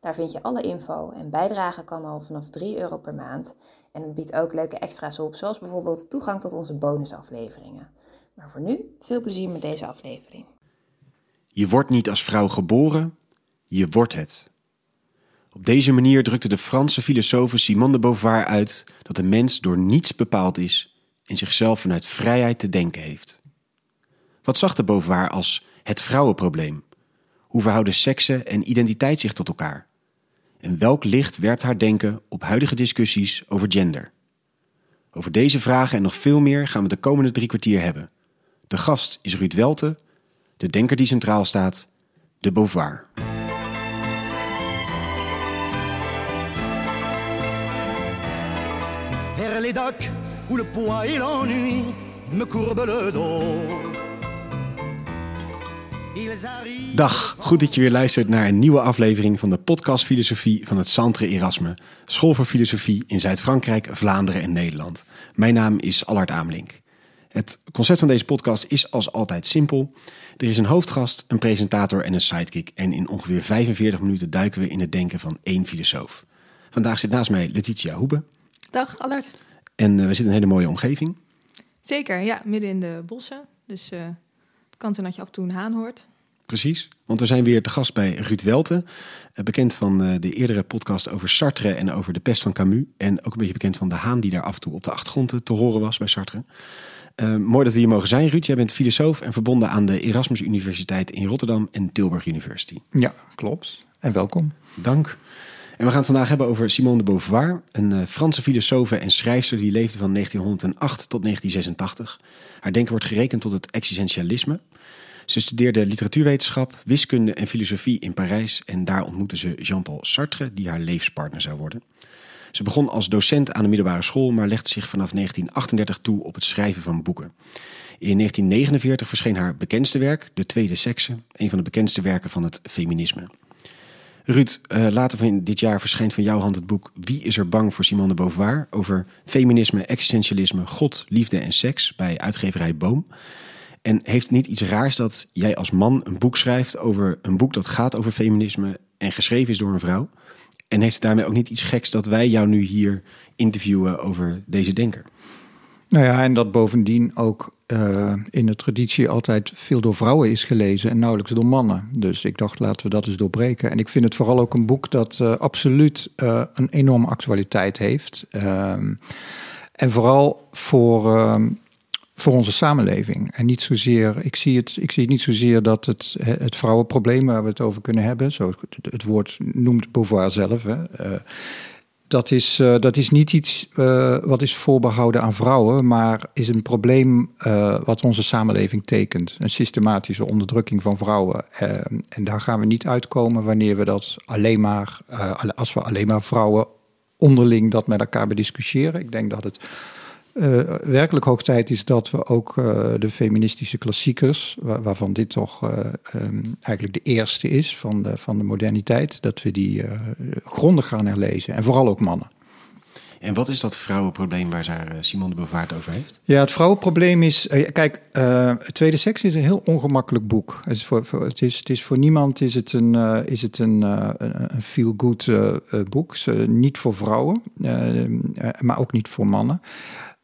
Daar vind je alle info en bijdragen kan al vanaf 3 euro per maand. En het biedt ook leuke extra's op, zoals bijvoorbeeld toegang tot onze bonusafleveringen. Maar voor nu, veel plezier met deze aflevering. Je wordt niet als vrouw geboren, je wordt het. Op deze manier drukte de Franse filosoof Simone de Beauvoir uit dat de mens door niets bepaald is en zichzelf vanuit vrijheid te denken heeft. Wat zag de Beauvoir als het vrouwenprobleem? Hoe verhouden seksen en identiteit zich tot elkaar? En welk licht werpt haar denken op huidige discussies over gender? Over deze vragen en nog veel meer gaan we de komende drie kwartier hebben. De gast is Ruud Welte, de denker die centraal staat, de Beauvoir. Vers les docks où le et l'ennui me courbent le dos. Dag, goed dat je weer luistert naar een nieuwe aflevering van de podcast Filosofie van het Centre Erasme, School voor Filosofie in Zuid-Frankrijk, Vlaanderen en Nederland. Mijn naam is Allard Amelink. Het concept van deze podcast is als altijd simpel. Er is een hoofdgast, een presentator en een sidekick. En in ongeveer 45 minuten duiken we in het denken van één filosoof. Vandaag zit naast mij Letitia Hoebe. Dag, Allard. En eh, we zitten in een hele mooie omgeving. Zeker, ja, midden in de bossen. Dus eh het kan zijn dat je af en toe een haan hoort. Precies, want we zijn weer te gast bij Ruud Welte. eh, Bekend van eh, de eerdere podcast over Sartre en over de pest van Camus. En ook een beetje bekend van de haan die daar af en toe op de achtergrond eh, te horen was bij Sartre. Mooi dat we hier mogen zijn, Ruud. Jij bent filosoof en verbonden aan de Erasmus Universiteit in Rotterdam en Tilburg University. Ja, klopt. En welkom. Dank. En we gaan het vandaag hebben over Simone de Beauvoir, een Franse filosoof en schrijfster die leefde van 1908 tot 1986. Haar denken wordt gerekend tot het existentialisme. Ze studeerde literatuurwetenschap, wiskunde en filosofie in Parijs en daar ontmoette ze Jean-Paul Sartre, die haar levenspartner zou worden. Ze begon als docent aan de middelbare school, maar legde zich vanaf 1938 toe op het schrijven van boeken. In 1949 verscheen haar bekendste werk, De Tweede Sekse, een van de bekendste werken van het feminisme. Ruud, eh, later van dit jaar verschijnt van jouw hand het boek Wie is er bang voor Simone de Beauvoir? Over feminisme, existentialisme, God, liefde en seks bij uitgeverij Boom. En heeft het niet iets raars dat jij als man een boek schrijft over een boek dat gaat over feminisme en geschreven is door een vrouw? En heeft het daarmee ook niet iets geks dat wij jou nu hier interviewen over deze denker? Nou ja, en dat bovendien ook eh, in de traditie altijd veel door vrouwen is gelezen en nauwelijks door mannen. Dus ik dacht, laten we dat eens doorbreken. En ik vind het vooral ook een boek dat eh, absoluut eh, een enorme actualiteit heeft. Ehm, en vooral voor, ehm, voor onze samenleving. En niet zozeer, ik zie het, ik zie het niet zozeer dat het, het vrouwenprobleem waar we het over kunnen hebben, zo het, woord noemt Beauvoir zelf. Hè, eh, dat is, eh, dat is niet iets eh, wat is voorbehouden aan vrouwen, maar is een probleem wat onze samenleving tekent. Een systematische onderdrukking van vrouwen. En daar gaan we niet uitkomen wanneer we dat alleen maar, als we alleen maar vrouwen onderling dat met elkaar bediscussiëren. Ik denk dat het eh, werkelijk hoog tijd is dat we ook eh, de feministische klassiekers, waar- waarvan dit toch eh, ehm, eigenlijk de eerste is van de, van de moderniteit, dat we die grondig gaan herlezen. En vooral ook mannen. En wat is dat vrouwenprobleem waar Simone de Beauvoir het over heeft? Ja, het vrouwenprobleem is. kijk, het Tweede Seks is een heel ongemakkelijk boek. Het is voor, voor, het is, het is voor niemand is het een, is het een, een feel-good boek. Niet voor vrouwen, maar ook niet voor mannen.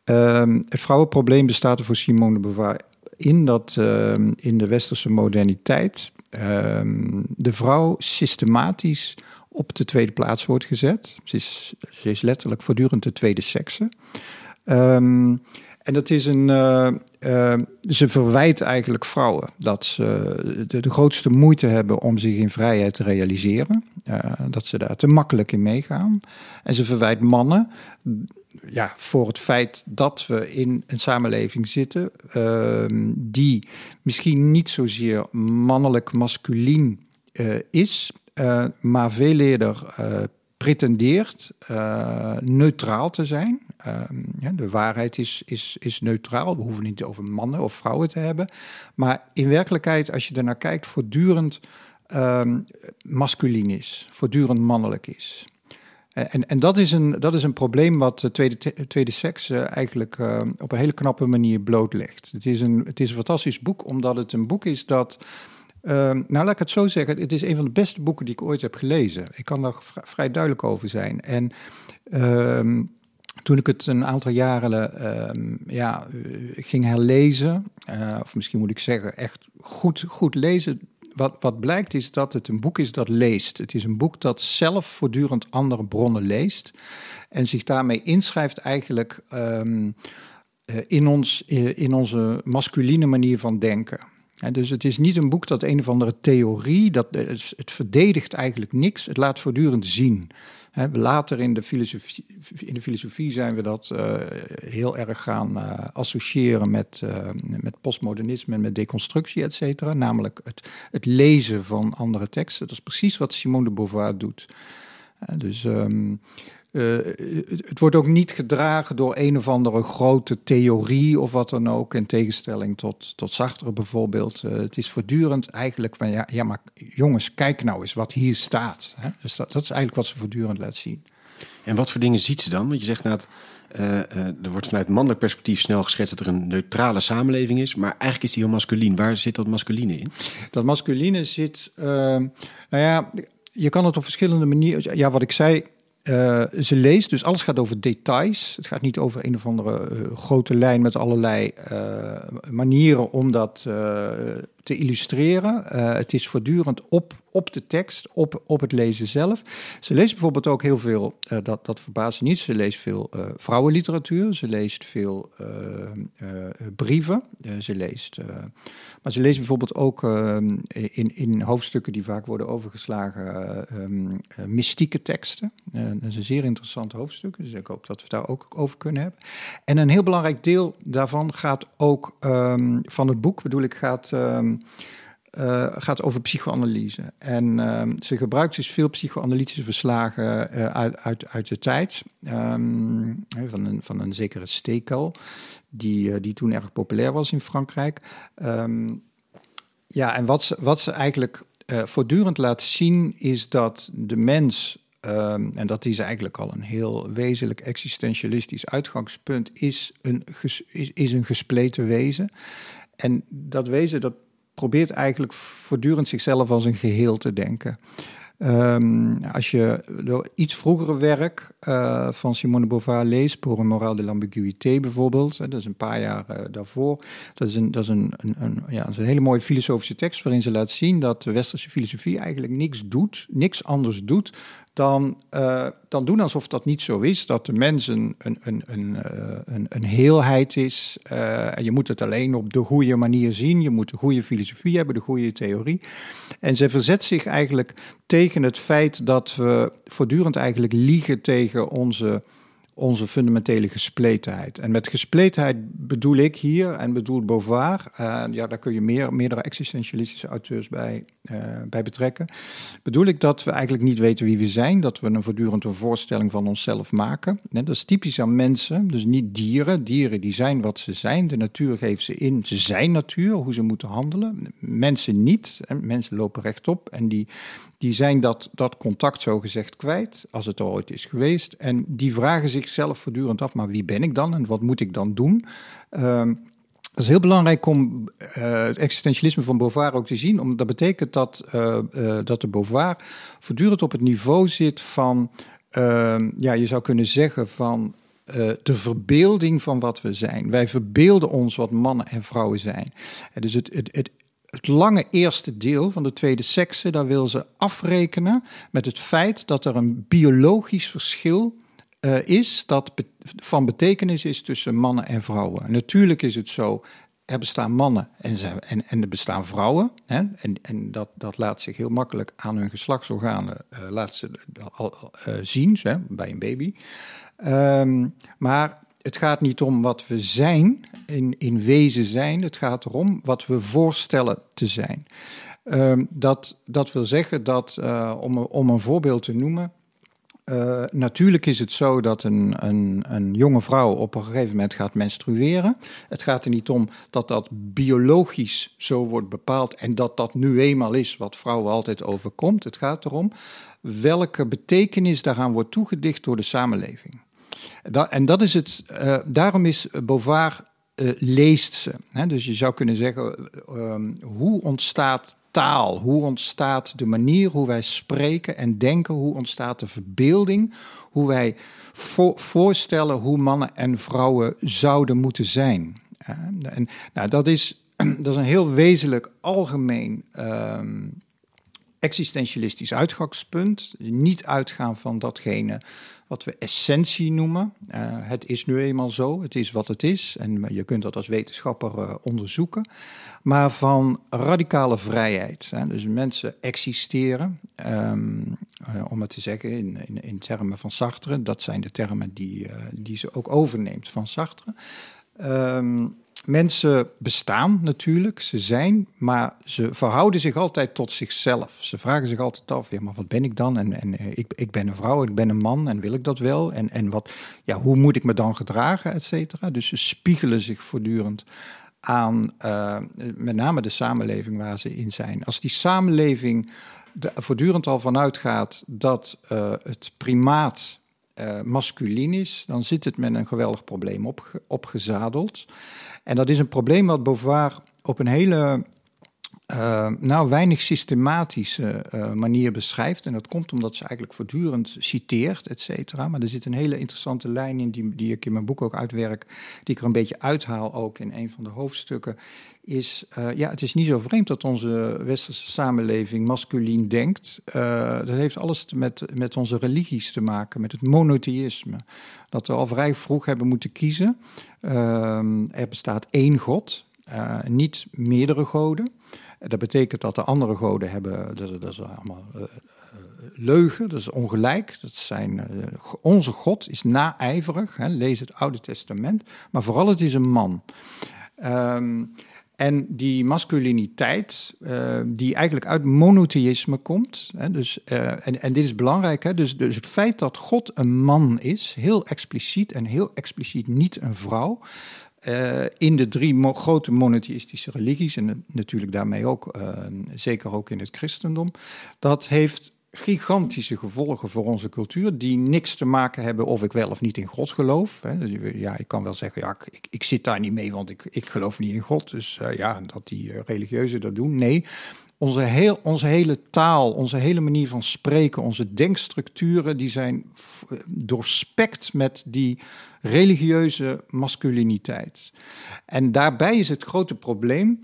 Ehm, het vrouwenprobleem bestaat er voor Simone de Beauvoir in dat ehm, in de westerse moderniteit ehm, de vrouw systematisch op de tweede plaats wordt gezet. Ze is, ze is letterlijk voortdurend de tweede sekse. Ehm, en dat is een. eh, eh, ze verwijt eigenlijk vrouwen dat ze de, grootste moeite hebben om zich in vrijheid te realiseren. Eh, dat ze daar te makkelijk in meegaan. En ze verwijt mannen ja, voor het feit dat we in een samenleving zitten ehm, die misschien niet zozeer mannelijk masculien is, maar veel eerder pretendeert neutraal te zijn. Ehm, de waarheid is, is, is neutraal. We hoeven niet over mannen of vrouwen te hebben. Maar in werkelijkheid, als je ernaar kijkt, voortdurend um, masculin is, voortdurend mannelijk is. En, en dat, is een, dat is een probleem wat de tweede, tweede seks uh, eigenlijk uh, op een hele knappe manier blootlegt. Het is, een, het is een fantastisch boek, omdat het een boek is dat Ehm, nou, laat ik het zo zeggen. Het is een van de beste boeken die ik ooit heb gelezen. Ik kan daar vrij duidelijk over zijn. En ehm, toen ik het een aantal jaren uh, ja, ging herlezen, uh, of misschien moet ik zeggen, echt goed, goed lezen. Wat, wat blijkt is dat het een boek is dat leest. Het is een boek dat zelf voortdurend andere bronnen leest. En zich daarmee inschrijft eigenlijk um, in, ons, in onze masculine manier van denken dus het is niet een boek dat een of andere theorie, dat, het verdedigt eigenlijk niks, het laat voortdurend zien. Later in de, filosofie, in de filosofie zijn we dat uh, heel erg gaan uh, associëren met, uh, met postmodernisme en met deconstructie, et cetera. Namelijk het, het lezen van andere teksten. Dat is precies wat Simone de Beauvoir doet. dus um, uh, het wordt ook niet gedragen door een of andere grote theorie of wat dan ook, in tegenstelling tot, tot Sartre bijvoorbeeld. Uh, het is voortdurend eigenlijk van ja, ja, maar jongens, kijk nou eens wat hier staat. Hè? Dus dat, dat is eigenlijk wat ze voortdurend laat zien. En wat voor dingen ziet ze dan? Want je zegt net, uh, er wordt vanuit mannelijk perspectief snel geschetst dat er een neutrale samenleving is, maar eigenlijk is die heel masculien. Waar zit dat masculine in? Dat masculine zit, nou ja, je kan het op verschillende manieren. Ja, wat ik zei, uh, ze leest, dus alles gaat over details. Het gaat niet over een of andere uh, grote lijn met allerlei uh, manieren om dat te illustreren. het is voortdurend op, op de tekst, op, op het lezen zelf. Ze leest bijvoorbeeld ook heel veel, dat, dat verbaast niet, ze leest veel vrouwenliteratuur. Ze leest veel brieven. ze leest maar ze lezen bijvoorbeeld ook ehm, in, in hoofdstukken die vaak worden overgeslagen um, mystieke teksten. Uh, dat is een zeer interessant hoofdstuk, dus ik hoop dat we daar ook over kunnen hebben. En een heel belangrijk deel daarvan gaat ook um, van het boek, bedoel ik, gaat... Uh, gaat over psychoanalyse. En uh, ze gebruikt dus veel psychoanalytische verslagen uh, uit, uit, uit de tijd. Um, van, een, van een zekere Stekel die, eh, die toen erg populair was in Frankrijk. Ehm, ja, en wat ze, wat ze eigenlijk voortdurend laat zien is dat de mens, en dat is eigenlijk al een heel wezenlijk existentialistisch uitgangspunt, is een, is, is een gespleten wezen. En dat wezen dat probeert eigenlijk voortdurend zichzelf als een geheel te denken. Um, als je iets vroegere werk uh, van Simone de Beauvoir leest, Pour un moral de l'ambiguïté bijvoorbeeld, dat is een paar jaar uh, daarvoor, dat is, een, dat, is een, een, een, ja, dat is een hele mooie filosofische tekst waarin ze laat zien dat de westerse filosofie eigenlijk niks doet, niks anders doet dan, uh, dan doen alsof dat niet zo is. Dat de mens een, een, een, een, een, een heelheid is. Uh, en je moet het alleen op de goede manier zien. Je moet de goede filosofie hebben, de goede theorie. En ze verzet zich eigenlijk tegen het feit dat we voortdurend eigenlijk liegen tegen onze onze fundamentele gespletenheid. En met gespletenheid bedoel ik hier, en bedoel Beauvoir, uh, ja, daar kun je meer, meerdere existentialistische auteurs bij, uh, bij betrekken. Bedoel ik dat we eigenlijk niet weten wie we zijn, dat we een voortdurend een voorstelling van onszelf maken. dat is typisch aan mensen, dus niet dieren. Dieren die zijn wat ze zijn, de natuur geeft ze in, ze zijn natuur, hoe ze moeten handelen. Mensen niet, mensen lopen rechtop en die, die zijn dat, dat contact zo gezegd kwijt, als het er ooit is geweest. En die vragen zichzelf voortdurend af, maar wie ben ik dan en wat moet ik dan doen? Um, het is heel belangrijk om uh, het existentialisme van Beauvoir ook te zien, omdat dat betekent dat, uh, uh, dat de Beauvoir voortdurend op het niveau zit van, ehm, ja, je zou kunnen zeggen van de verbeelding van wat we zijn. Wij verbeelden ons wat mannen en vrouwen zijn. Dus het, het, het het lange eerste deel van de tweede sekse, daar wil ze afrekenen met het feit dat er een biologisch verschil uh, is dat van betekenis is tussen mannen en vrouwen. Natuurlijk is het zo, er bestaan mannen en, ze, en, en er bestaan vrouwen. Hè? En, en dat, dat laat zich heel makkelijk aan hun geslachtsorganen uh, laat ze, uh, zien, bij een baby. Um, maar het gaat niet om wat we zijn, in, in wezen zijn. Het gaat erom wat we voorstellen te zijn. Um, dat, dat wil zeggen dat, om, om een voorbeeld te noemen, eh, natuurlijk is het zo dat een, een, een jonge vrouw op een gegeven moment gaat menstrueren. Het gaat er niet om dat dat biologisch zo wordt bepaald en dat dat nu eenmaal is wat vrouwen altijd overkomt. Het gaat erom welke betekenis daaraan wordt toegedicht door de samenleving. Dat, en dat is het, uh, daarom is Beauvoir uh, leest ze. Dus je zou kunnen zeggen, um, hoe ontstaat taal? Hoe ontstaat de manier hoe wij spreken en denken? Hoe ontstaat de verbeelding? Hoe wij vo voorstellen hoe mannen en vrouwen zouden moeten zijn? Uh, en, nou, dat, is, dat is een heel wezenlijk algemeen um, existentialistisch uitgangspunt. Niet uitgaan van datgene wat we essentie noemen. Uh, het is nu eenmaal zo, het is wat het is. En je kunt dat als wetenschapper uh, onderzoeken. Maar van radicale vrijheid. Dus mensen existeren, um, uh, om het te zeggen in, in, in, termen van Sartre. Dat zijn de termen die, die ze ook overneemt van Sartre. Um, Mensen bestaan natuurlijk, ze zijn, maar ze verhouden zich altijd tot zichzelf. Ze vragen zich altijd af, ja, maar wat ben ik dan? En, en ik, ik ben een vrouw, ik ben een man en wil ik dat wel? En, en wat, ja, hoe moet ik me dan gedragen, et cetera? Dus ze spiegelen zich voortdurend aan uh, met name de samenleving waar ze in zijn. Als die samenleving er voortdurend al vanuit gaat dat uh, het primaat uh, masculin is, dan zit het met een geweldig probleem op, opgezadeld. En dat is een probleem wat Beauvoir op een hele, uh, nou weinig systematische uh, manier beschrijft. En dat komt omdat ze eigenlijk voortdurend citeert, et cetera. Maar er zit een hele interessante lijn in, die, die ik in mijn boek ook uitwerk, die ik er een beetje uithaal ook in een van de hoofdstukken. Is, uh, ja, het is niet zo vreemd dat onze westerse samenleving masculien denkt. dat heeft alles met, met onze religies te maken, met het monotheïsme. Dat we al vrij vroeg hebben moeten kiezen. Uh, er bestaat één God, niet meerdere goden. Dat betekent dat de andere goden hebben, dat, dat is allemaal uh, leugen, dat is ongelijk. Dat zijn, onze God is naijverig, hè, lees het Oude Testament, maar vooral het is een man. Um, en die masculiniteit, die eigenlijk uit monotheïsme komt. Hè, dus, en, en dit is belangrijk, hè, dus, dus het feit dat God een man is, heel expliciet en heel expliciet niet een vrouw. Uh, in de drie grote monotheïstische religies, en natuurlijk daarmee ook, zeker ook in het christendom, dat heeft gigantische gevolgen voor onze cultuur, die niks te maken hebben of ik wel of niet in God geloof. Ja, ik kan wel zeggen, ja, ik, ik zit daar niet mee, want ik, ik geloof niet in God. Dus uh, ja, dat die religieuzen dat doen. Nee, onze, heel, onze hele taal, onze hele manier van spreken, onze denkstructuren, die zijn doorspekt met die religieuze masculiniteit. En daarbij is het grote probleem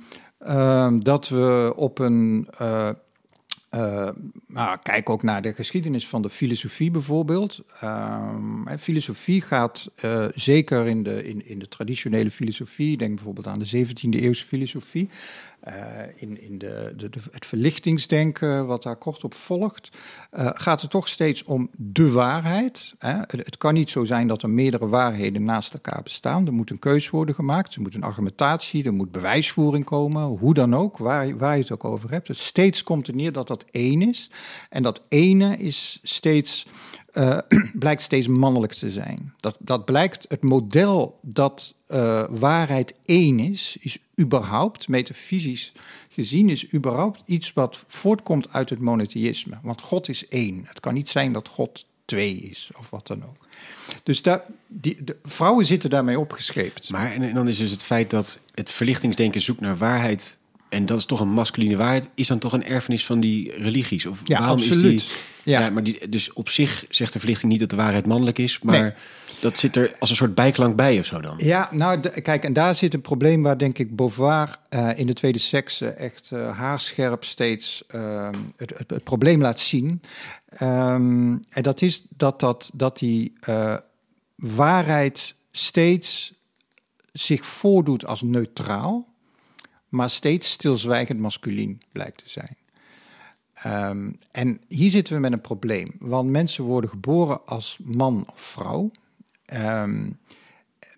uh, dat we op een uh, nou, kijk ook naar de geschiedenis van de filosofie bijvoorbeeld. Uh, filosofie gaat zeker in de, in, in de traditionele filosofie, denk bijvoorbeeld aan de 17e eeuwse filosofie, in, in de, de, het verlichtingsdenken wat daar kort op volgt, uh, gaat het toch steeds om de waarheid. Hè? Het, kan niet zo zijn dat er meerdere waarheden naast elkaar bestaan. Er moet een keus worden gemaakt, er moet een argumentatie, er moet bewijsvoering komen, hoe dan ook, waar, waar je het ook over hebt. Het steeds komt er neer dat dat één is. En dat ene is steeds uh, blijkt steeds mannelijk te zijn. Dat, dat blijkt het model dat uh, waarheid één is, is überhaupt, metafysisch gezien, is überhaupt iets wat voortkomt uit het monotheïsme. Want God is één. Het kan niet zijn dat God twee is of wat dan ook. Dus daar, die, de vrouwen zitten daarmee opgescheept. Maar en, en dan is dus het feit dat het verlichtingsdenken zoekt naar waarheid en dat is toch een masculine waarheid, is dan toch een erfenis van die religies? Of ja, waarom absoluut. Is die, ja. ja. maar die, dus op zich zegt de verlichting niet dat de waarheid mannelijk is, maar nee. dat zit er als een soort bijklank bij of zo dan? Ja, nou de, kijk, en daar zit een probleem waar denk ik Beauvoir uh, in de tweede sekse echt uh, haarscherp steeds uh, het, het, het, probleem laat zien. Um, en dat is dat, dat, dat die uh, waarheid steeds zich voordoet als neutraal maar steeds stilzwijgend masculien blijkt te zijn. Um, en hier zitten we met een probleem, want mensen worden geboren als man of vrouw. Um,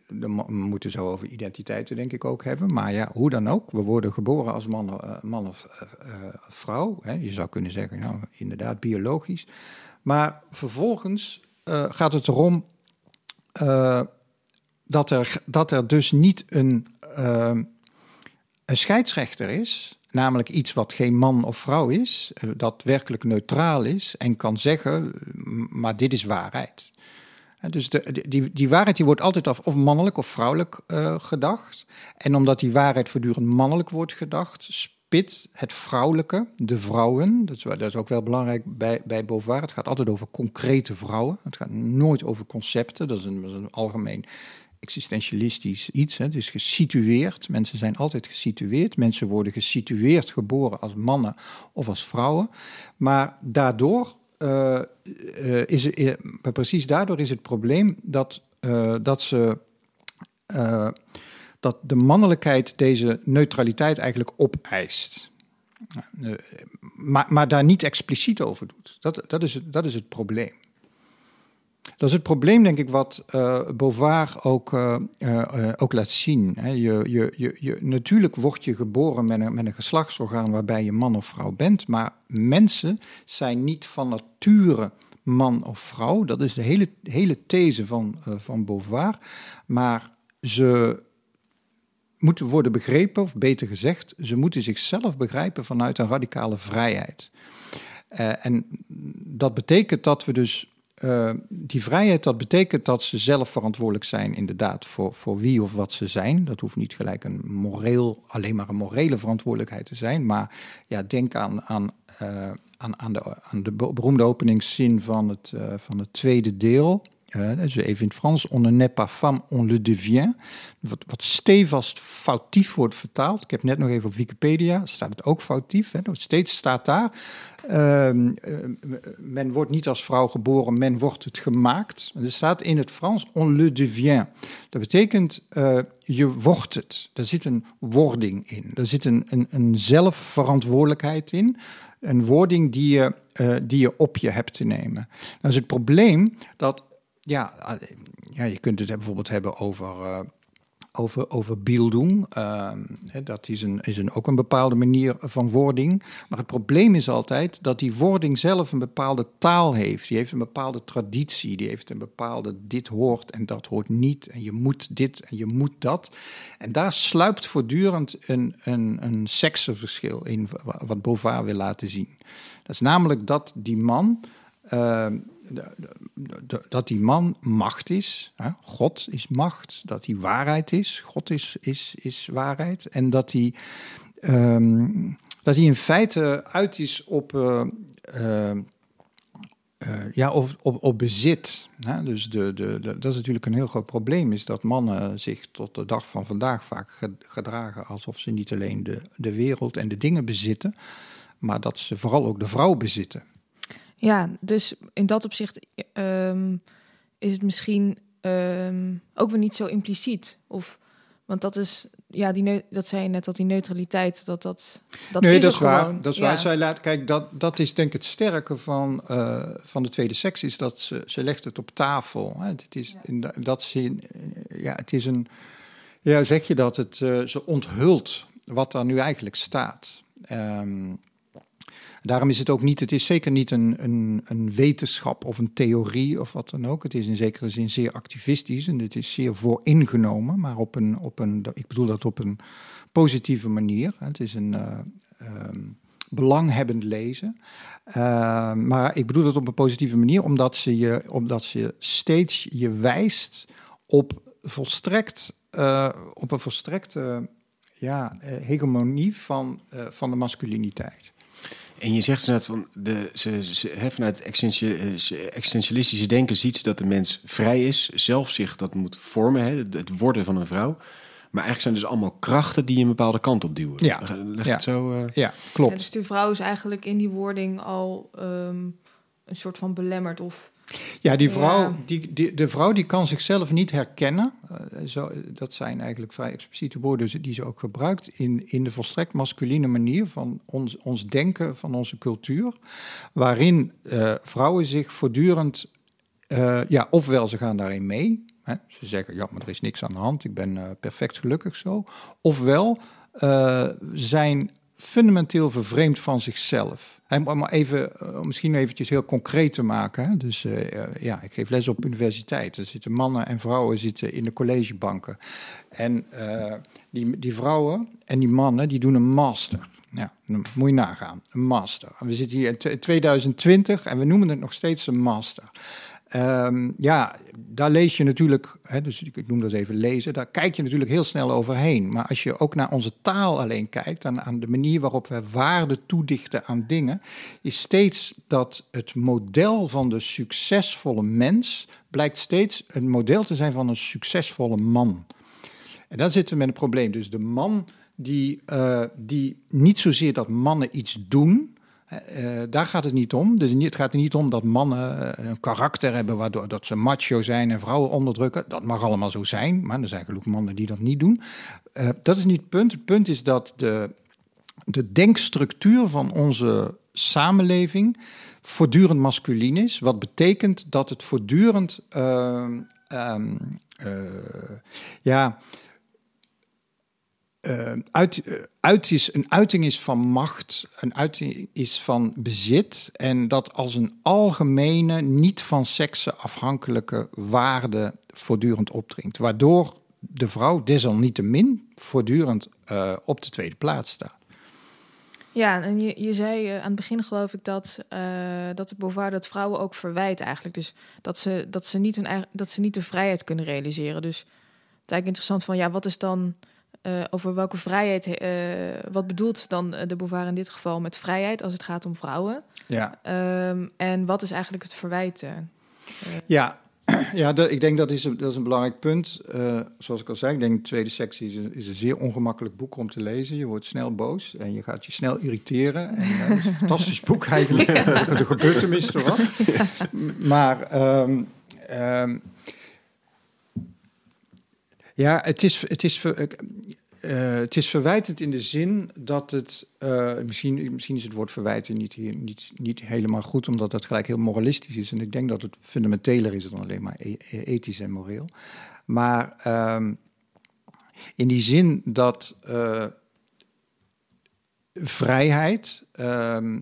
we moeten zo over identiteiten denk ik ook hebben, maar ja, hoe dan ook. We worden geboren als man, uh, man of uh, vrouw. Hè. Je zou kunnen zeggen, nou, inderdaad, biologisch. Maar vervolgens eh, gaat het erom eh, dat, er, dat er dus niet een, eh, een scheidsrechter is, namelijk iets wat geen man of vrouw is, eh, dat werkelijk neutraal is en kan zeggen, maar dit is waarheid. Dus de, die, die waarheid die wordt altijd af of mannelijk of vrouwelijk eh, gedacht. En omdat die waarheid voortdurend mannelijk wordt gedacht, spit het vrouwelijke, de vrouwen, dat is, dat is ook wel belangrijk bij, bij Beauvoir. Het gaat altijd over concrete vrouwen. Het gaat nooit over concepten. Dat is een, dat is een algemeen existentialistisch iets. Hè. Het is gesitueerd. Mensen zijn altijd gesitueerd. Mensen worden gesitueerd geboren als mannen of als vrouwen. Maar daardoor eh, eh, is het, eh, precies daardoor is het probleem dat, dat ze. dat de mannelijkheid deze neutraliteit eigenlijk opeist. Maar, maar daar niet expliciet over doet. Dat, dat, is, het, dat is het probleem. Dat is het probleem, denk ik, wat eh Beauvoir ook, eh, eh, ook laat zien. Hè. Je, je, je, je, natuurlijk word je geboren met een, met een geslachtsorgaan waarbij je man of vrouw bent, maar mensen zijn niet van nature man of vrouw. Dat is de hele, hele these van, van Beauvoir. Maar ze moeten worden begrepen, of beter gezegd, ze moeten zichzelf begrijpen vanuit een radicale vrijheid. En dat betekent dat we dus eh, die vrijheid, dat betekent dat ze zelf verantwoordelijk zijn, inderdaad, voor, voor wie of wat ze zijn. Dat hoeft niet gelijk een moreel, alleen maar een morele verantwoordelijkheid te zijn. Maar ja, denk aan, aan, eh, aan, aan, de, aan de beroemde openingszin van het, uh, van het tweede deel. Dus even in het Frans, on ne naît pas femme, on le devient. Wat, wat stevast foutief wordt vertaald. Ik heb net nog even op Wikipedia, staat het ook foutief. Hè? Steeds staat daar, uh, men wordt niet als vrouw geboren, men wordt het gemaakt. Er staat in het Frans, on le devient. Dat betekent, uh, je wordt het. Daar zit een wording in. Er zit een, een, een zelfverantwoordelijkheid in. Een wording die je, uh, die je op je hebt te nemen. Nou is het probleem dat ja, ja, je kunt het bijvoorbeeld hebben over, over, over Bildung. Uh, dat is, een, is een, ook een bepaalde manier van wording. Maar het probleem is altijd dat die wording zelf een bepaalde taal heeft. Die heeft een bepaalde traditie. Die heeft een bepaalde dit hoort en dat hoort niet. En je moet dit en je moet dat. En daar sluipt voortdurend een, een, een seksenverschil in, wat Beauvoir wil laten zien. Dat is namelijk dat die man. Uh, dat die man macht is. Hè? God is macht. Dat hij waarheid is. God is, is, is waarheid. En dat hij, um, dat hij in feite uit is op. Uh, uh, uh, ja, op, op, op bezit. Hè? Dus de, de, dat is natuurlijk een heel groot probleem, is dat mannen zich tot de dag van vandaag vaak gedragen alsof ze niet alleen de, de wereld en de dingen bezitten, maar dat ze vooral ook de vrouw bezitten. Ja, dus in dat opzicht um, is het misschien um, ook weer niet zo impliciet. Of, want dat is, ja, die dat zei je net, dat die neutraliteit, dat dat. dat nee, is dat is gewoon. waar. Dat is ja. waar. Zij laat, kijk, dat, dat is denk ik het sterke van, uh, van de tweede seks, is dat ze, ze legt het op tafel. Hè. Het is in dat zin, ja, het is een, ja, zeg je dat, het, uh, ze onthult wat daar nu eigenlijk staat. Um, Daarom is het ook niet, het is zeker niet een, een, een, wetenschap of een theorie of wat dan ook. Het is in zekere zin zeer activistisch en het is zeer vooringenomen, maar op een, op een ik bedoel dat op een positieve manier. Het is een uh, um, belanghebbend lezen. Uh, maar ik bedoel dat op een positieve manier, omdat ze, je, omdat ze steeds je wijst op volstrekt, uh, op een volstrekte ja, hegemonie van, van de masculiniteit. En je zegt net van de, ze, ze, he, vanuit existentialistische denken ziet ze dat de mens vrij is, zelf zich dat moet vormen, he, het worden van een vrouw. Maar eigenlijk zijn dus allemaal krachten die je een bepaalde kant op duwen. Ja, Leg ja. het zo. Uh... ja klopt. Ja, dus de vrouw is eigenlijk in die wording al um, een soort van belemmerd of. Ja, die vrouw, Ja. Die, die, de vrouw die kan zichzelf niet herkennen. Uh, zo, dat zijn eigenlijk vrij expliciete woorden die ze ook gebruikt in, in de volstrekt masculine manier van ons, ons denken, van onze cultuur. Waarin uh, vrouwen zich voortdurend, uh, ja, ofwel ze gaan daarin mee. Hè, ze zeggen, ja, maar er is niks aan de hand, ik ben perfect gelukkig zo. Ofwel zijn fundamenteel vervreemd van zichzelf. En even, eh, om misschien eventjes heel concreet te maken. Dus eh, eh, ja, ik geef les op universiteit. Er zitten mannen en vrouwen zitten in de collegebanken. En die, die vrouwen en die mannen, die doen een master. Ja, moet je nagaan, een master. We zitten hier in t- 2020 en we noemen het nog steeds een master. Ehm, ja, daar lees je natuurlijk, hè, dus ik noem dat even lezen, daar kijk je natuurlijk heel snel overheen. Maar als je ook naar onze taal alleen kijkt, aan, aan de manier waarop we waarde toedichten aan dingen, is steeds dat het model van de succesvolle mens blijkt steeds een model te zijn van een succesvolle man. En dan zitten we met een probleem. Dus de man die, eh, die niet zozeer dat mannen iets doen, eh, eh, daar gaat het niet om. Dus het gaat er niet om dat mannen eh, een karakter hebben waardoor dat ze macho zijn en vrouwen onderdrukken. Dat mag allemaal zo zijn, maar er zijn genoeg mannen die dat niet doen. Dat is niet het punt. Het punt is dat de, de denkstructuur van onze samenleving voortdurend masculin is. Wat betekent dat het voortdurend ehm, ehm, eh, ja, eh, uit, eh, uit is, een uiting is van macht, een uiting is van bezit. En dat als een algemene, niet van seksen afhankelijke waarde voortdurend opdringt. Waardoor de vrouw desalniettemin voortdurend eh, op de tweede plaats staat. Ja, en je, je zei aan het begin geloof ik dat, dat de Beauvoir dat vrouwen ook verwijt eigenlijk. Dus dat ze, dat, ze niet hun dat ze niet de vrijheid kunnen realiseren. Dus het is eigenlijk interessant van, ja, wat is dan... eh, over welke vrijheid, eh, wat bedoelt dan eh, de Beauvoir in dit geval met vrijheid als het gaat om vrouwen? Ja, Ehm, en wat is eigenlijk het verwijt? eh? Ja, ja dat, ik denk dat is, een, dat is een belangrijk punt. Zoals ik al zei, ik denk de tweede sectie is een, is een zeer ongemakkelijk boek om te lezen. Je wordt snel boos en je gaat je snel irriteren. En het is een fantastisch boek eigenlijk. er gebeurt tenminste wat. Maar ehm, ja, het is, het is eh, het is verwijtend in de zin dat het, eh, misschien, misschien is het woord verwijten niet, niet, niet helemaal goed, omdat dat gelijk heel moralistisch is. En ik denk dat het fundamenteler is dan alleen maar e- e- ethisch en moreel. Maar ehm, in die zin dat eh, vrijheid ehm,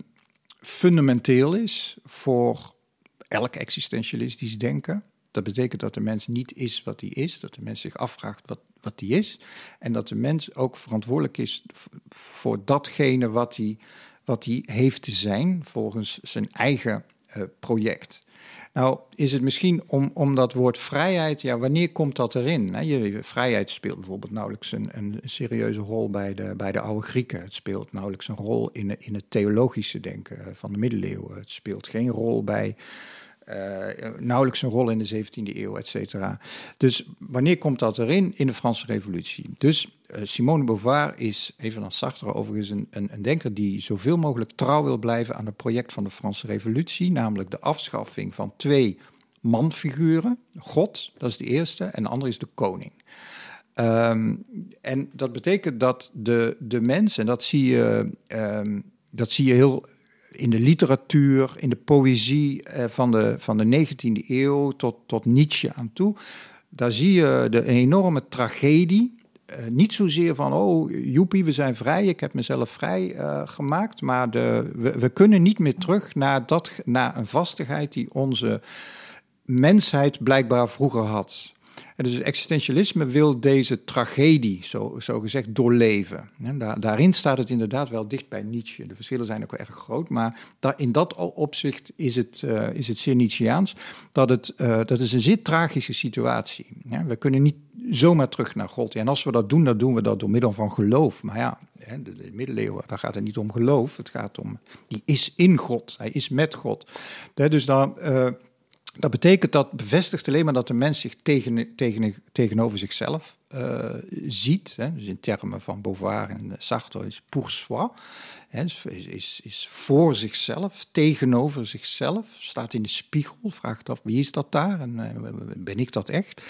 fundamenteel is voor elk existentialistisch denken. Dat betekent dat de mens niet is wat hij is, dat de mens zich afvraagt wat, wat hij is. En dat de mens ook verantwoordelijk is voor datgene wat hij, wat hij heeft te zijn volgens zijn eigen eh, project. Nou, is het misschien om, om dat woord vrijheid, ja, wanneer komt dat erin? hè? Je, vrijheid speelt bijvoorbeeld nauwelijks een, een serieuze rol bij de, bij de oude Grieken. Het speelt nauwelijks een rol in, in het theologische denken eh, van de middeleeuwen. Het speelt geen rol bij nauwelijks een rol in de 17e eeuw, et cetera. Dus wanneer komt dat erin? In de Franse Revolutie. Dus eh, Simone Beauvoir is, even als Sartre overigens, een, een, een denker die zoveel mogelijk trouw wil blijven aan het project van de Franse Revolutie, namelijk de afschaffing van twee manfiguren. God, dat is de eerste, en de andere is de koning. Ehm, en dat betekent dat de, de mens, en dat zie je, ehm, dat zie je heel in de literatuur, in de poëzie eh, van, de, van de 19e eeuw tot, tot Nietzsche aan toe. Daar zie je de enorme tragedie. Eh, niet zozeer van, oh, joepie, we zijn vrij, ik heb mezelf vrij eh, gemaakt. Maar de, we, we kunnen niet meer terug naar, dat, naar een vastigheid die onze mensheid blijkbaar vroeger had. En dus existentialisme wil deze tragedie, zo, zo gezegd, doorleven. En daar, daarin staat het inderdaad wel dicht bij Nietzsche. De verschillen zijn ook wel erg groot, maar in dat opzicht is het, uh, is het zeer Nietzscheaans. Dat, het, uh, dat is een zeer tragische situatie. Ja, we kunnen niet zomaar terug naar God. En als we dat doen, dan doen we dat door middel van geloof. Maar ja, de, de middeleeuwen, daar gaat het niet om geloof. Het gaat om, die is in God, hij is met God. Dus dan... Uh, dat betekent dat bevestigt alleen maar dat de mens zich tegen, tegen, tegenover zichzelf uh, ziet. Hè, dus in termen van Beauvoir en Sartre is pour soi. Hè, is, is, is voor zichzelf, tegenover zichzelf. Staat in de spiegel, vraagt af wie is dat daar en uh, ben ik dat echt?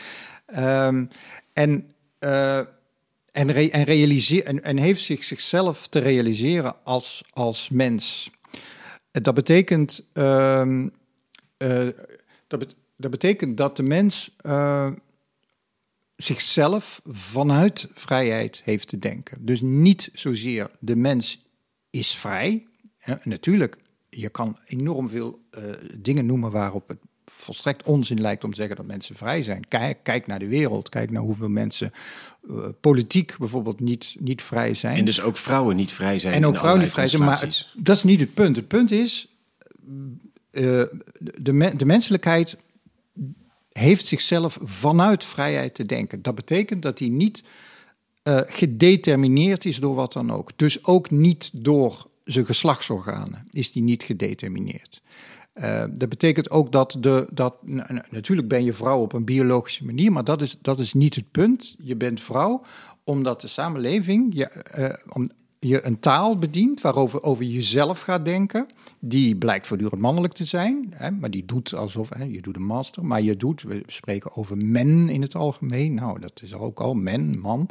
Um, en, uh, en, re, en, realiseer, en, en heeft zich zichzelf te realiseren als, als mens. Dat betekent. Um, dat, bet dat, betekent dat de mens uh, zichzelf vanuit vrijheid heeft te denken. Dus niet zozeer de mens is vrij. Hè, natuurlijk, je kan enorm veel eh, dingen noemen waarop het volstrekt onzin lijkt om te zeggen dat mensen vrij zijn. Kijk, kijk naar de wereld, kijk naar hoeveel mensen uh, politiek bijvoorbeeld niet, niet vrij zijn. En dus ook vrouwen niet vrij zijn. En ook vrouwen niet vrij zijn. Maar dat is niet het punt. Het punt is, uh, de, de menselijkheid heeft zichzelf vanuit vrijheid te denken. Dat betekent dat hij niet uh, gedetermineerd is door wat dan ook. Dus ook niet door zijn geslachtsorganen is die niet gedetermineerd. Uh, dat betekent ook dat, de, dat natuurlijk ben je vrouw op een biologische manier, maar dat is, dat is niet het punt. Je bent vrouw omdat de samenleving je, om, je een taal bedient waarover over jezelf gaat denken. Die blijkt voortdurend mannelijk te zijn, hè, maar die doet alsof hè, je doet een master, maar je doet, we spreken over men in het algemeen. Nou, dat is ook al men, man.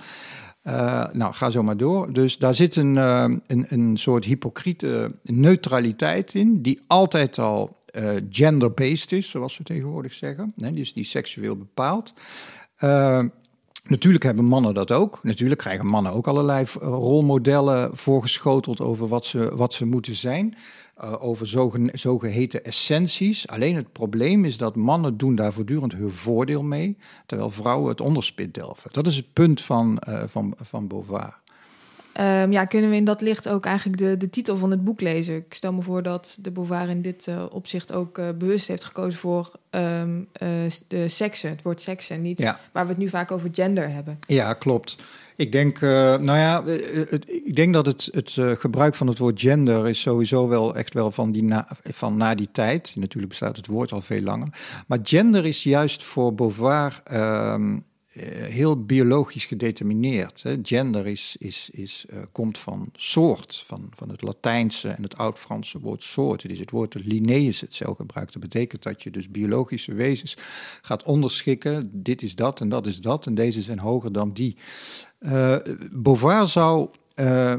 Uh, nou, ga zo maar door. Dus daar zit een, uh, een, een soort hypocriete neutraliteit in, die altijd al uh, gender-based is, zoals we tegenwoordig zeggen. Nee, dus die seksueel bepaald. Natuurlijk hebben mannen dat ook. Natuurlijk krijgen mannen ook allerlei rolmodellen voorgeschoteld over wat ze, wat ze moeten zijn. Uh, over zogen, zogeheten essenties. Alleen het probleem is dat mannen doen daar voortdurend hun voordeel mee, terwijl vrouwen het onderspit delven. Dat is het punt van, uh, van, van Beauvoir. Um, ja, kunnen we in dat licht ook eigenlijk de, de titel van het boek lezen? Ik stel me voor dat de Beauvoir in dit uh, opzicht ook uh, bewust heeft gekozen voor um, uh, de seksen, het woord seksen, niet ja. waar we het nu vaak over gender hebben. Ja, klopt. Ik denk, nou ja, het, ik denk dat het, het gebruik van het woord gender is sowieso wel echt wel van, die na, van na die tijd. Natuurlijk bestaat het woord al veel langer. Maar gender is juist voor Beauvoir um, uh, heel biologisch gedetermineerd. Hè. Gender is, is, is, uh, komt van soort, van, van het Latijnse en het Oud-Franse woord soort. Het is het woord dat Linnaeus het zelf gebruikt. Dat betekent dat je dus biologische wezens gaat onderschikken. Dit is dat en dat is dat en deze zijn hoger dan die. Uh, Beauvoir zou uh,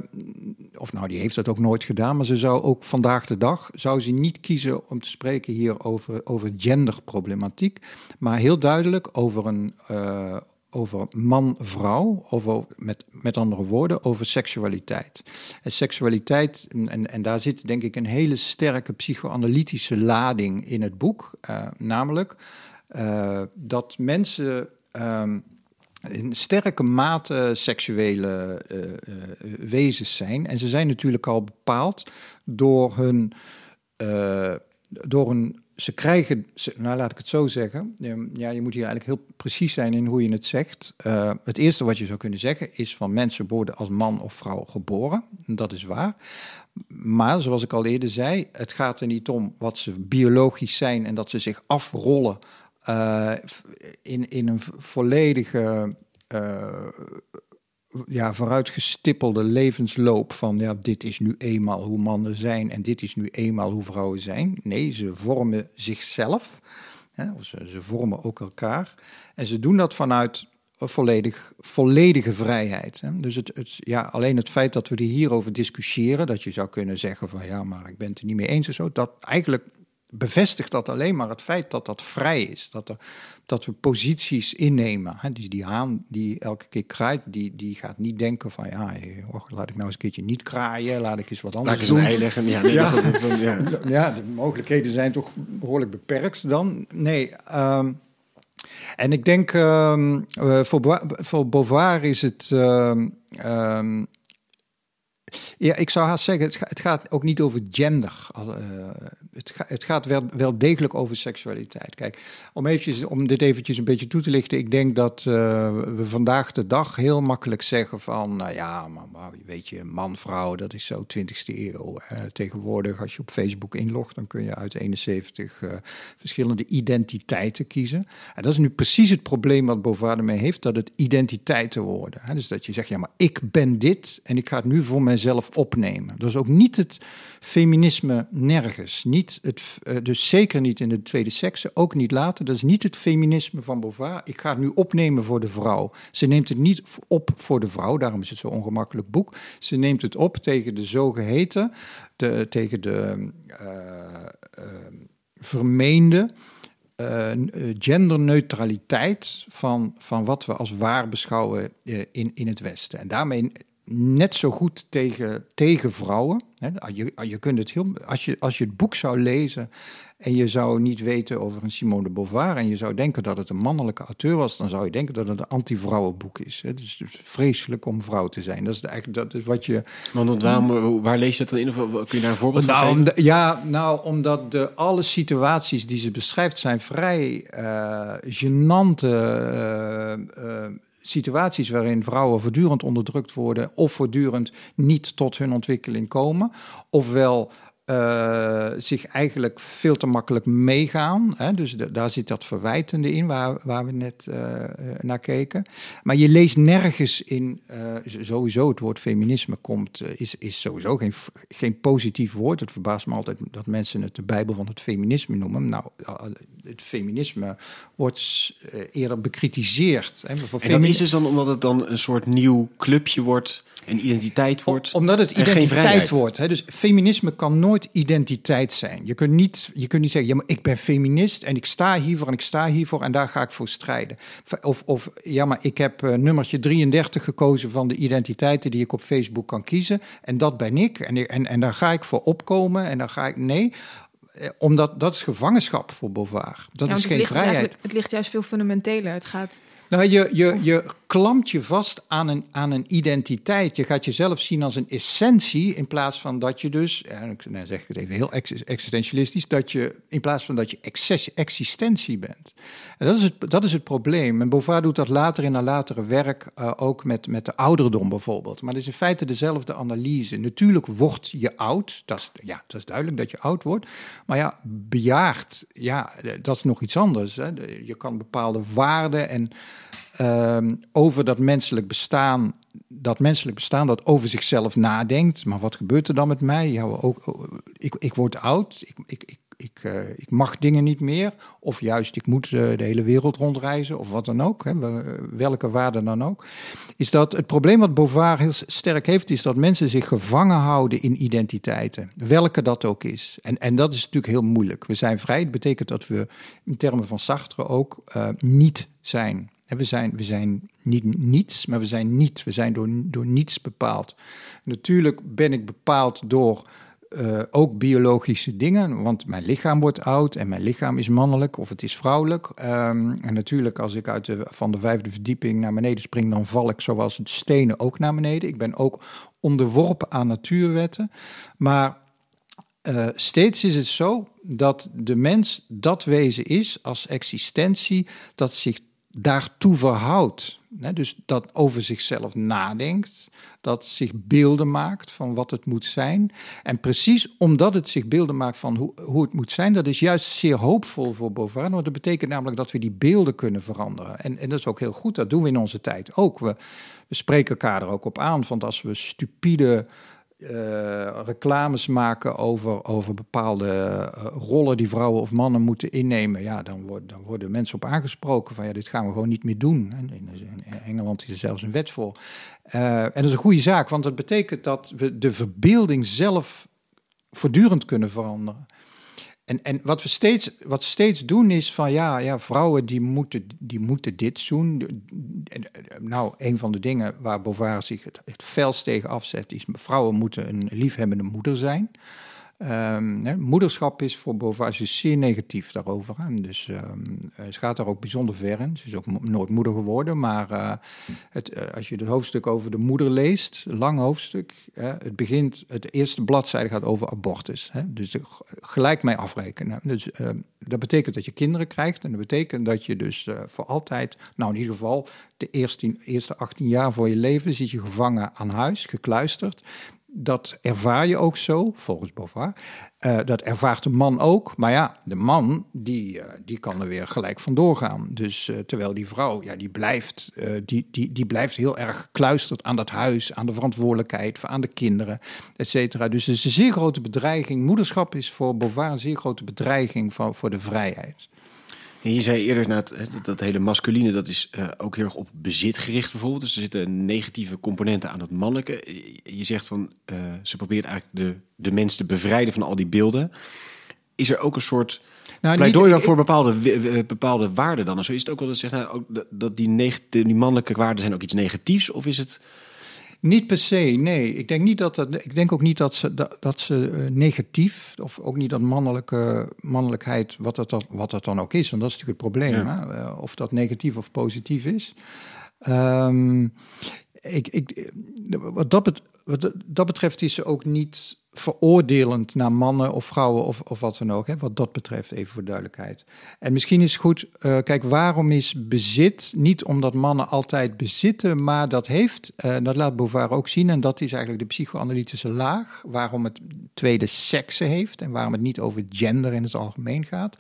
of nou, die heeft dat ook nooit gedaan, maar ze zou ook vandaag de dag, zou ze niet kiezen om te spreken hier over, over genderproblematiek, maar heel duidelijk over een, uh, over man-vrouw, of met, met andere woorden, over seksualiteit. En seksualiteit, en, en daar zit denk ik een hele sterke psychoanalytische lading in het boek, uh, namelijk dat mensen... Um, in sterke mate seksuele uh, uh, wezens zijn. En ze zijn natuurlijk al bepaald door hun. Uh, door een, ze krijgen, nou laat ik het zo zeggen. Ja, je moet hier eigenlijk heel precies zijn in hoe je het zegt. het eerste wat je zou kunnen zeggen is van mensen worden als man of vrouw geboren. Dat is waar. Maar zoals ik al eerder zei, het gaat er niet om wat ze biologisch zijn en dat ze zich afrollen uh, in, in een volledige uh, ja, vooruitgestippelde levensloop van ja, dit is nu eenmaal hoe mannen zijn en dit is nu eenmaal hoe vrouwen zijn. Nee, ze vormen zichzelf. Hè, of ze, ze vormen ook elkaar. En ze doen dat vanuit volledig, volledige vrijheid. Dus het, het, ja, alleen het feit dat we er hierover discussiëren, dat je zou kunnen zeggen van ja, maar ik ben het er niet mee eens en zo, dat eigenlijk bevestigt dat alleen maar het feit dat dat vrij is. Dat, er, dat we posities innemen. Hè. Dus die haan die elke keer kraait, die, die gaat niet denken van... ja, oh, laat ik nou eens een keertje niet kraaien, laat ik eens wat anders laat doen. Laat ik eens een ei leggen. Ja, nee, ja. Dat, ja. ja, de mogelijkheden zijn toch behoorlijk beperkt dan. Nee, um, en ik denk um, voor, voor Beauvoir is het... Um, ja, ik zou haast zeggen, het, gaat ook niet over gender. Uh, het, gaat wel, degelijk over seksualiteit. Kijk, om, eventjes, om dit eventjes een beetje toe te lichten. Ik denk dat uh, we vandaag de dag heel makkelijk zeggen van... nou ja, maar, weet je, man, vrouw, dat is zo 20e eeuw. Uh, tegenwoordig, als je op Facebook inlogt... dan kun je uit 71 uh, verschillende identiteiten kiezen. En dat is nu precies het probleem wat Beauvoir ermee heeft... dat het identiteiten worden. Hè? Dus dat je zegt, ja, maar ik ben dit... en ik ga het nu voor mezelf opnemen. Dat is ook niet het feminisme nergens. Niet het, uh, dus zeker niet in de tweede sekse, ook niet later. Dat is niet het feminisme van Beauvoir. Ik ga het nu opnemen voor de vrouw. Ze neemt het niet op voor de vrouw, daarom is het zo'n ongemakkelijk boek. Ze neemt het op tegen de zogeheten, de, tegen de uh, uh, vermeende genderneutraliteit van, van wat we als waar beschouwen in, in het Westen. En daarmee net zo goed tegen, tegen vrouwen. Hè. Je, je kunt het heel, als, je, als je het boek zou lezen en je zou niet weten over een Simone de Beauvoir en je zou denken dat het een mannelijke auteur was, dan zou je denken dat het een anti-vrouwenboek is. Dus het is vreselijk om vrouw te zijn. Dat is eigenlijk dat is wat je. Want waarom, waar lees je dat dan in? Of kun je daar een voorbeeld van Nou, geven? ja, nou, omdat de, alle situaties die ze beschrijft zijn vrij eh gênante eh, eh, situaties waarin vrouwen voortdurend onderdrukt worden of voortdurend niet tot hun ontwikkeling komen, ofwel eh, zich eigenlijk veel te makkelijk meegaan. Hè? Dus de- daar zit dat verwijtende in, waar, waar we net eh, naar keken. Maar je leest nergens in, sowieso het woord feminisme komt, is, is sowieso geen, geen positief woord. Het verbaast me altijd dat mensen het de Bijbel van het feminisme noemen. Nou, het feminisme wordt eerder bekritiseerd. Hè? En dat is dus dan omdat het dan een soort nieuw clubje wordt, een identiteit wordt. Om- Omdat het identiteit wordt. Hè? Dus feminisme kan nooit identiteit zijn. Je kunt niet, je kunt niet zeggen, ja, maar ik ben feminist en ik sta hiervoor en ik sta hiervoor en daar ga ik voor strijden. Of, of ja, maar ik heb eh, nummertje 33 gekozen van de identiteiten die ik op Facebook kan kiezen. En dat ben ik. En, en, en daar ga ik voor opkomen en daar ga ik. Nee. Eh, Omdat dat is gevangenschap voor Beauvoir. Dat Ja, want is geen vrijheid. Het ligt juist veel fundamenteler. Het gaat Nou, je, je, je klampt je vast aan een, aan een identiteit. Je gaat jezelf zien als een essentie in plaats van dat je dus, en ik nou zeg ik het even heel ex- existentialistisch, dat je in plaats van dat je exces- existentie bent. En dat is het, dat is het probleem. En Beauvoir doet dat later in haar latere werk eh, ook met, met de ouderdom bijvoorbeeld. Maar het is in feite dezelfde analyse. Natuurlijk word je oud, dat is, ja, dat is duidelijk dat je oud wordt. Maar ja, bejaard, ja, dat is nog iets anders. Hè. Je kan bepaalde waarden en ehm, over dat menselijk bestaan, dat menselijk bestaan dat over zichzelf nadenkt. Maar wat gebeurt er dan met mij? Ja, ook, ik, ik word oud, ik, ik, ik, ik, eh, ik mag dingen niet meer. Of juist, ik moet eh, de hele wereld rondreizen, of wat dan ook. Hè, wel- welke waarde dan ook. Is dat het probleem wat Beauvoir heel sterk heeft, is dat mensen zich gevangen houden in identiteiten. Welke dat ook is. En, en dat is natuurlijk heel moeilijk. We zijn vrij, het betekent dat we in termen van Sartre ook eh, niet zijn. We zijn, we zijn niet niets, maar we zijn niet. We zijn door, door niets bepaald. Natuurlijk ben ik bepaald door eh, ook biologische dingen, want mijn lichaam wordt oud en mijn lichaam is mannelijk of het is vrouwelijk. Ehm, en natuurlijk, als ik uit de, van de vijfde verdieping naar beneden spring, dan val ik zoals de stenen ook naar beneden. Ik ben ook onderworpen aan natuurwetten. Maar eh, steeds is het zo dat de mens dat wezen is als existentie dat zich daartoe verhoudt. Dus dat over zichzelf nadenkt, dat zich beelden maakt van wat het moet zijn. En precies omdat het zich beelden maakt van hoe, hoe het moet zijn, dat is juist zeer hoopvol voor Beauvoir. Want dat betekent namelijk dat we die beelden kunnen veranderen. En, en dat is ook heel goed, dat doen we in onze tijd ook. We, we spreken elkaar er ook op aan, want als we stupide eh, reclames maken over, over bepaalde eh, rollen die vrouwen of mannen moeten innemen, ja, dan, wordt, dan worden mensen op aangesproken van ja, dit gaan we gewoon niet meer doen. En in, in Engeland is er zelfs een wet voor. Eh, en dat is een goede zaak, want dat betekent dat we de verbeelding zelf voortdurend kunnen veranderen. En, en wat we steeds, wat steeds doen is van ja, ja vrouwen die moeten, die moeten dit doen. Nou, een van de dingen waar Beauvoir zich het, het felst tegen afzet is... vrouwen moeten een liefhebbende moeder zijn. Hè, moederschap is voor is zeer negatief daarover. Dus um, ze gaat daar ook bijzonder ver in. Ze is ook nooit moeder geworden. Maar uh, het, uh, als je het hoofdstuk over de moeder leest, lang hoofdstuk... Het begint, het eerste bladzijde gaat over abortus. Dus gelijk mij afrekenen. Dus uh, dat betekent dat je kinderen krijgt. En dat betekent dat je dus voor altijd... Nou, in ieder geval de eerste, eerste 18 jaar voor je leven... zit je gevangen aan huis, gekluisterd dat ervaar je ook zo, volgens Beauvoir. Uh, dat ervaart de man ook. Maar ja, de man, die, uh, die kan er weer gelijk vandoor gaan. Dus uh, terwijl die vrouw, ja, die blijft, die, die, die blijft heel erg gekluisterd aan dat huis, aan de verantwoordelijkheid, aan de kinderen, et cetera. Dus het is een zeer grote bedreiging. Moederschap is voor Beauvoir een zeer grote bedreiging voor, voor de vrijheid. En je zei eerder dat, dat, dat hele masculine, dat is uh, ook heel erg op bezit gericht bijvoorbeeld. Dus er zitten negatieve componenten aan dat mannelijke. Je zegt van, uh, ze probeert eigenlijk de, de mens te bevrijden van al die beelden. Is er ook een soort nou, pleidooi niet, voor bepaalde, bepaalde waarden dan? Zo is het ook wel dat, zeg, nou, ook dat die, die mannelijke waarden zijn ook iets negatiefs? Of is het... Niet per se, nee. Ik denk, niet dat dat, ik denk ook niet dat ze, dat, dat ze eh, negatief, of ook niet dat mannelijke, mannelijkheid, wat dat, dan, wat dat dan ook is, want dat is natuurlijk het probleem, Ja. hè? Eh, of dat negatief of positief is. Ehm, ik, ik, wat, dat bet- wat dat betreft is ze ook niet veroordelend naar mannen of vrouwen of, of wat dan ook. Hè? Wat dat betreft, even voor duidelijkheid. En misschien is goed, eh, kijk, waarom is bezit? Niet omdat mannen altijd bezitten, maar dat heeft, eh, dat laat Beauvoir ook zien, en dat is eigenlijk de psychoanalytische laag, waarom het tweede seksen heeft en waarom het niet over gender in het algemeen gaat.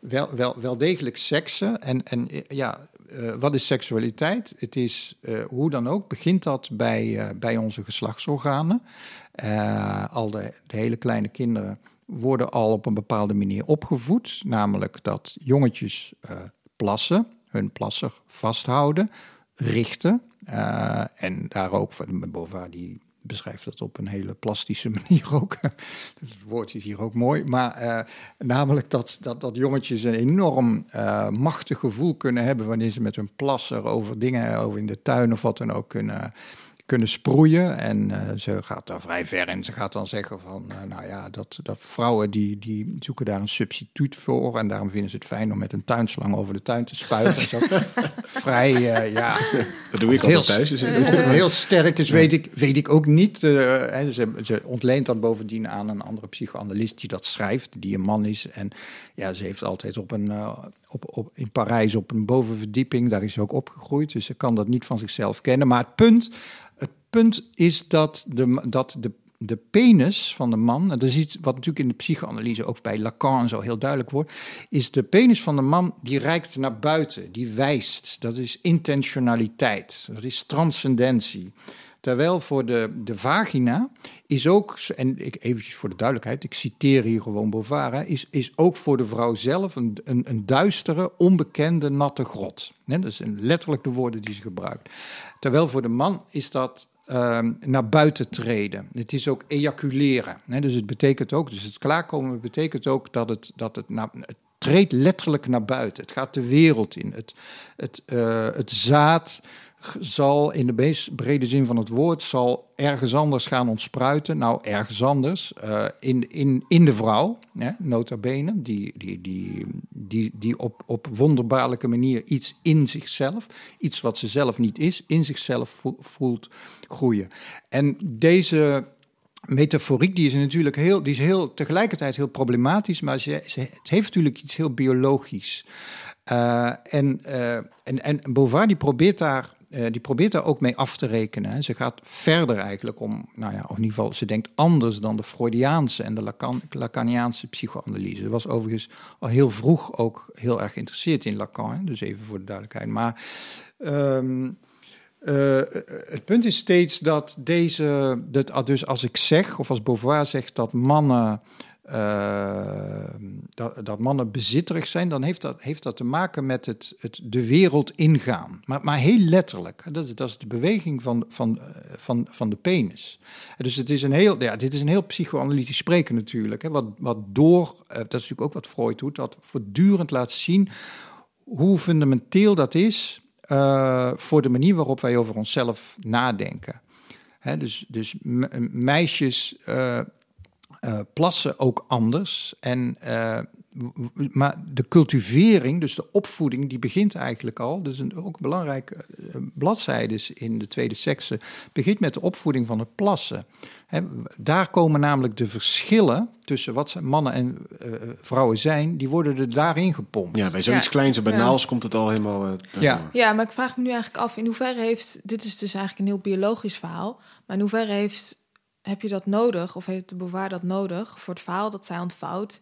Wel, wel, wel degelijk seksen en, en ja, eh, wat is seksualiteit? Het is, eh, hoe dan ook, begint dat bij, eh, bij onze geslachtsorganen. Al de, de hele kleine kinderen worden al op een bepaalde manier opgevoed. Namelijk dat jongetjes plassen, hun plasser vasthouden, richten. en daar ook, Beauvoir die beschrijft dat op een hele plastische manier ook. Het woord is hier ook mooi. Maar eh, namelijk dat, dat, dat jongetjes een enorm eh, machtig gevoel kunnen hebben... wanneer ze met hun plasser over dingen, over in de tuin of wat dan ook kunnen kunnen sproeien. En eh, ze gaat daar vrij ver in. Ze gaat dan zeggen van, eh, nou ja, dat, dat vrouwen die, die zoeken daar een substituut voor. En daarom vinden ze het fijn om met een tuinslang over de tuin te spuiten. en zo. vrij, eh, ja. Dat doe ik Heel altijd thuis. Dus het- Of het heel sterk is, weet ik, weet ik ook niet. Eh, hè, ze, ze ontleent dat bovendien aan een andere psychoanalist die dat schrijft, die een man is. En ja, ze heeft altijd op een, eh, op, op, in Parijs op een bovenverdieping, daar is ook opgegroeid. Dus ze kan dat niet van zichzelf kennen. Maar het punt, het punt is dat de, dat de de penis van de man, en dat is iets wat natuurlijk in de psychoanalyse ook bij Lacan zo heel duidelijk wordt, is de penis van de man die reikt naar buiten, die wijst. Dat is intentionaliteit, dat is transcendentie. Terwijl voor de, de vagina is ook, en ik, eventjes voor de duidelijkheid, ik citeer hier gewoon hè, is, is ook voor de vrouw zelf een, een, een duistere, onbekende, natte grot. Hè, dat zijn letterlijk de woorden die ze gebruikt. Terwijl voor de man is dat ehm, naar buiten treden. Het is ook ejaculeren. Dus het betekent ook, dus het klaarkomen betekent ook dat het, dat het treedt letterlijk naar buiten. Het gaat de wereld in. Het, het, eh, het zaad zal in de meest brede zin van het woord zal ergens anders gaan ontspruiten. Nou, ergens anders. eh, in, in, in de vrouw, hè, nota bene, die, die, die, die, die op, op wonderbaarlijke manier iets in zichzelf, iets wat ze zelf niet is, in zichzelf vo- voelt groeien. En deze metaforiek die is natuurlijk heel, die is heel, tegelijkertijd heel problematisch, maar ze, het heeft natuurlijk iets heel biologisch. Uh, en, en, en die probeert daar uh, die probeert daar ook mee af te rekenen. Hè. Ze gaat verder eigenlijk om, nou ja, in ieder geval, ze denkt anders dan de Freudiaanse en de Lacan, Lacaniaanse psychoanalyse. Ze was overigens al heel vroeg ook heel erg geïnteresseerd in Lacan, dus even voor de duidelijkheid. Maar um, uh, het punt is steeds dat deze, dat, dus als ik zeg, of als Beauvoir zegt dat mannen. Uh, dat, dat, mannen bezitterig zijn, dan heeft dat, heeft dat te maken met het, het de wereld ingaan. Maar, maar heel letterlijk. Dat is, dat is de beweging van, van, van, van de penis. Dus het is een heel, ja, dit is een heel psychoanalytisch spreken natuurlijk. Hè, wat, wat door, uh, dat is natuurlijk ook wat Freud doet, dat voortdurend laat zien hoe fundamenteel dat is voor de manier waarop wij over onszelf nadenken. Dus, dus me meisjes. Uh, plassen ook anders. En, uh, maar de cultivering, dus de opvoeding, die begint eigenlijk al. Dus een, ook belangrijke uh, bladzijdes in de tweede sekse. begint met de opvoeding van het plassen. He, daar komen namelijk de verschillen tussen wat mannen en vrouwen zijn, die worden er daarin gepompt. Ja, bij zoiets Ja. kleins en banaals Ja. komt het al helemaal. eh, Ja. Ja, maar ik vraag me nu eigenlijk af, in hoeverre heeft, dit is dus eigenlijk een heel biologisch verhaal, maar in hoeverre heeft, heb je dat nodig, of heeft de Beauvoir dat nodig voor het verhaal dat zij ontvouwt,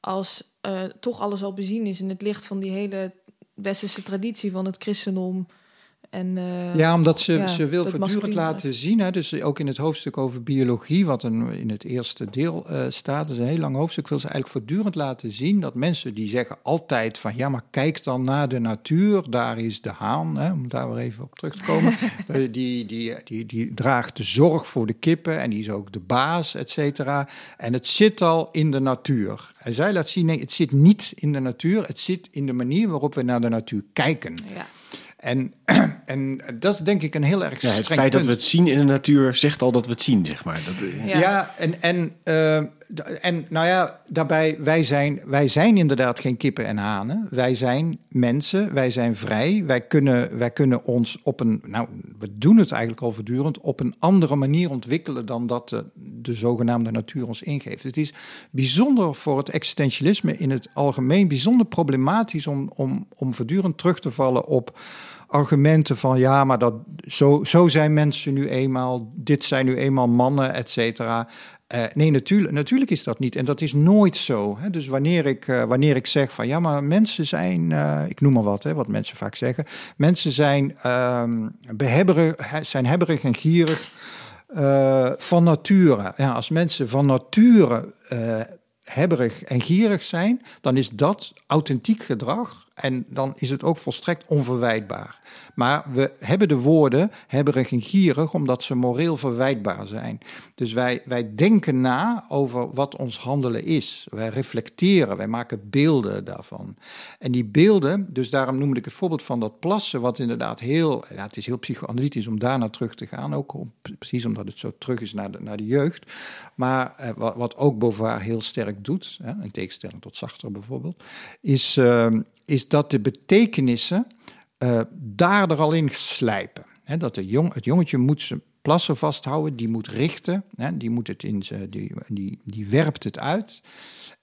als eh, toch alles al bezien is in het licht van die hele westerse traditie van het christendom. En, eh, Ja, omdat ze, ja, ze wil voortdurend masculine- laten zien, hè, dus ook in het hoofdstuk over biologie, wat een, in het eerste deel eh, staat, dat is een heel lang hoofdstuk, wil ze eigenlijk voortdurend laten zien dat mensen die zeggen altijd van, ja, maar kijk dan naar de natuur, daar is de haan, hè, om daar weer even op terug te komen, Eh, die, die, die, die draagt de zorg voor de kippen en die is ook de baas, et cetera. En het zit al in de natuur. En zij laat zien, nee, het zit niet in de natuur, het zit in de manier waarop we naar de natuur kijken. ja. En, en dat is denk ik een heel erg Ja, het streng feit dat we het zien in de natuur zegt al dat we het zien, zeg maar. Dat, eh, Ja. Ja, en, en, eh, d- en nou ja, daarbij, wij zijn, wij zijn inderdaad geen kippen en hanen. Wij zijn mensen, wij zijn vrij. Wij kunnen, wij kunnen ons op een, nou, we doen het eigenlijk al voortdurend, op een andere manier ontwikkelen dan dat de, de zogenaamde natuur ons ingeeft. Het is bijzonder voor het existentialisme in het algemeen, bijzonder problematisch om, om, om voortdurend terug te vallen op argumenten van ja, maar dat, zo, zo zijn mensen nu eenmaal, dit zijn nu eenmaal mannen, et cetera. Eh, nee, natuurlijk, natuurlijk is dat niet. En dat is nooit zo. Hè? Dus wanneer ik, eh, wanneer ik zeg van ja, maar mensen zijn, eh, ik noem maar wat, hè, wat mensen vaak zeggen. Mensen zijn, ehm behebberig, he- zijn hebberig en gierig van nature. Ja, als mensen van nature hebberig en gierig zijn, dan is dat authentiek gedrag. En dan is het ook volstrekt onverwijtbaar. Maar we hebben de woorden hebberig en gierig omdat ze moreel verwijtbaar zijn. Dus wij, wij denken na over wat ons handelen is. Wij reflecteren, wij maken beelden daarvan. En die beelden, dus daarom noemde ik het voorbeeld van dat plassen, wat inderdaad heel, ja, het is heel psychoanalytisch om daarna terug te gaan. Ook om, precies omdat het zo terug is naar de, naar de jeugd. Maar eh, wat, wat ook Beauvoir heel sterk doet, hè, in tegenstelling tot Sartre bijvoorbeeld, is, eh, is dat de betekenissen eh, daar er al in slijpen. Dat de jong, het jongetje moet zijn plassen vasthouden, die moet richten, hè, die, moet het in die, die, die werpt het uit.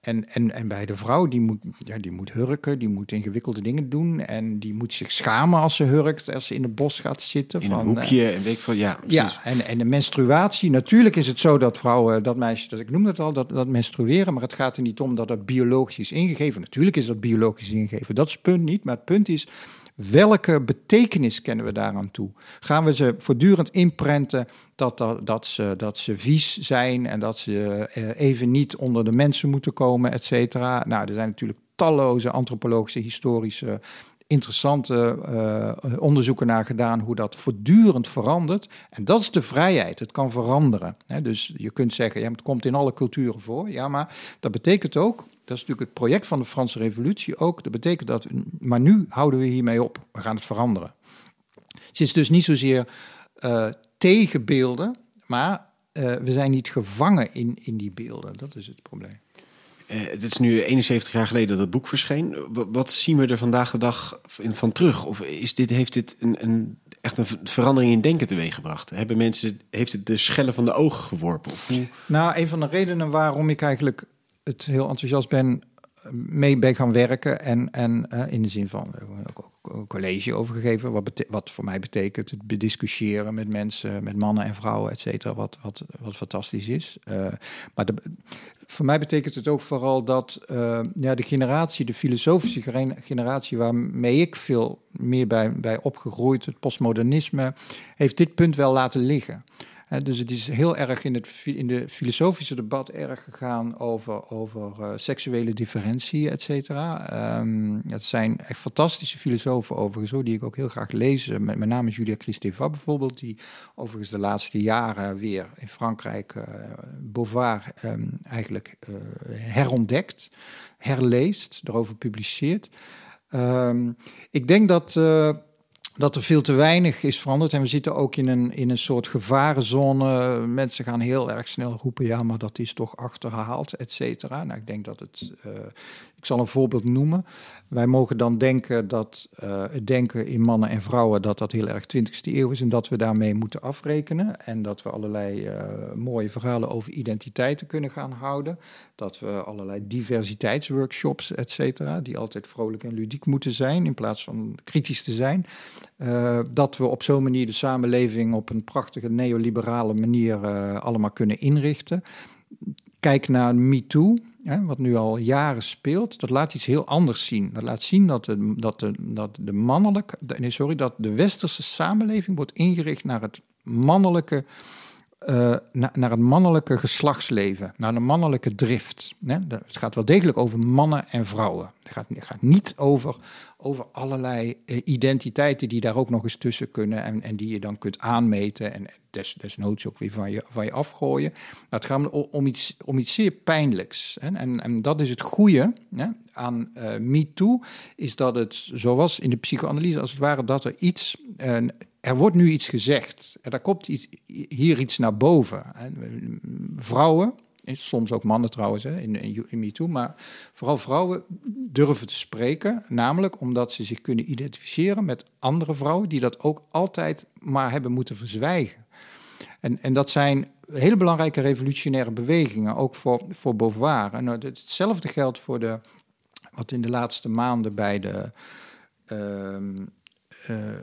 En, en, en bij de vrouw, die moet, ja, die moet hurken, die moet ingewikkelde dingen doen. En die moet zich schamen als ze hurkt, als ze in het bos gaat zitten. in van, een eh, hoekje en weet ik veel. Ja, precies. ja, en, en de menstruatie. Natuurlijk is het zo dat vrouwen, dat meisjes, dat ik noemde het al, dat, dat menstrueren. Maar het gaat er niet om dat dat biologisch is ingegeven. Natuurlijk is dat biologisch ingegeven. Dat is het punt niet. Maar het punt is, welke betekenis kennen we daaraan toe? Gaan we ze voortdurend inprenten dat, dat, ze, dat ze vies zijn en dat ze eh, even niet onder de mensen moeten komen, et cetera? Nou, er zijn natuurlijk talloze antropologische, historische interessante eh, onderzoeken naar gedaan hoe dat voortdurend verandert. En dat is de vrijheid. Het kan veranderen. Dus je kunt zeggen, ja, het komt in alle culturen voor. Ja, maar dat betekent ook, dat is natuurlijk het project van de Franse Revolutie ook. Dat betekent dat, maar nu houden we hiermee op. We gaan het veranderen. Het is dus niet zozeer uh, tegen beelden, maar uh, we zijn niet gevangen in, in die beelden. Dat is het probleem. Uh, het is nu 71 jaar geleden dat het boek verscheen. Wat zien we er vandaag de dag van terug? Of is dit, heeft dit een, een, echt een verandering in denken teweeggebracht? Hebben mensen, heeft het de schellen van de ogen geworpen? Of? Nou, een van de redenen waarom ik eigenlijk het heel enthousiast ben mee ben gaan werken. En, en uh, in de zin van ook een college overgegeven. Wat, wat voor mij betekent het bediscussiëren met mensen, met mannen en vrouwen, et cetera. Wat, wat, wat fantastisch is. Uh, maar voor mij betekent het ook vooral dat uh, ja, de generatie, de filosofische generatie waarmee ik veel meer bij, bij opgegroeid, het postmodernisme, heeft dit punt wel laten liggen. Dus het is heel erg in het in de filosofische debat erg gegaan over, over uh, seksuele differentie, et cetera. Um, het zijn echt fantastische filosofen overigens, die ik ook heel graag lees. Met, met name Julia Kristeva bijvoorbeeld, die overigens de laatste jaren weer in Frankrijk uh, Beauvoir um, eigenlijk herontdekt, herleest, erover publiceert. Um, ik denk dat dat er veel te weinig is veranderd. En we zitten ook in een, in een soort gevarenzone. Mensen gaan heel erg snel roepen, ja, maar dat is toch achterhaald, et cetera. Nou, ik denk dat het... Uh, ik zal een voorbeeld noemen. Wij mogen dan denken dat uh, het denken in mannen en vrouwen... dat dat heel erg 20e eeuw is en dat we daarmee moeten afrekenen. En dat we allerlei uh, mooie verhalen over identiteiten kunnen gaan houden. Dat we allerlei diversiteitsworkshops, et cetera... die altijd vrolijk en ludiek moeten zijn in plaats van kritisch te zijn... Uh, dat we op zo'n manier de samenleving op een prachtige neoliberale manier allemaal kunnen inrichten. Kijk naar MeToo, wat nu al jaren speelt. Dat laat iets heel anders zien. Dat laat zien dat de, dat dat de mannelijke, nee, sorry, dat de westerse samenleving wordt ingericht naar het mannelijke uh, naar het mannelijke geslachtsleven, naar de mannelijke drift. Het gaat wel degelijk over mannen en vrouwen. Het gaat, het gaat niet over, over allerlei uh, identiteiten die daar ook nog eens tussen kunnen en, en die je dan kunt aanmeten en des, desnoods ook weer van je, van je afgooien. Het gaat om, om, iets, om iets zeer pijnlijks. Hè? En, en dat is het goede hè, aan uh, MeToo, is dat het, zoals in de psychoanalyse als het ware, dat er iets er wordt nu iets gezegd. Er komt iets, hier iets naar boven. Vrouwen, soms ook mannen trouwens, in, in, in MeToo, maar vooral vrouwen durven te spreken. Namelijk omdat ze zich kunnen identificeren met andere vrouwen die dat ook altijd maar hebben moeten verzwijgen. En, en dat zijn hele belangrijke revolutionaire bewegingen, ook voor, voor Beauvoir. En nou, hetzelfde geldt voor de, wat in de laatste maanden bij de. Uh,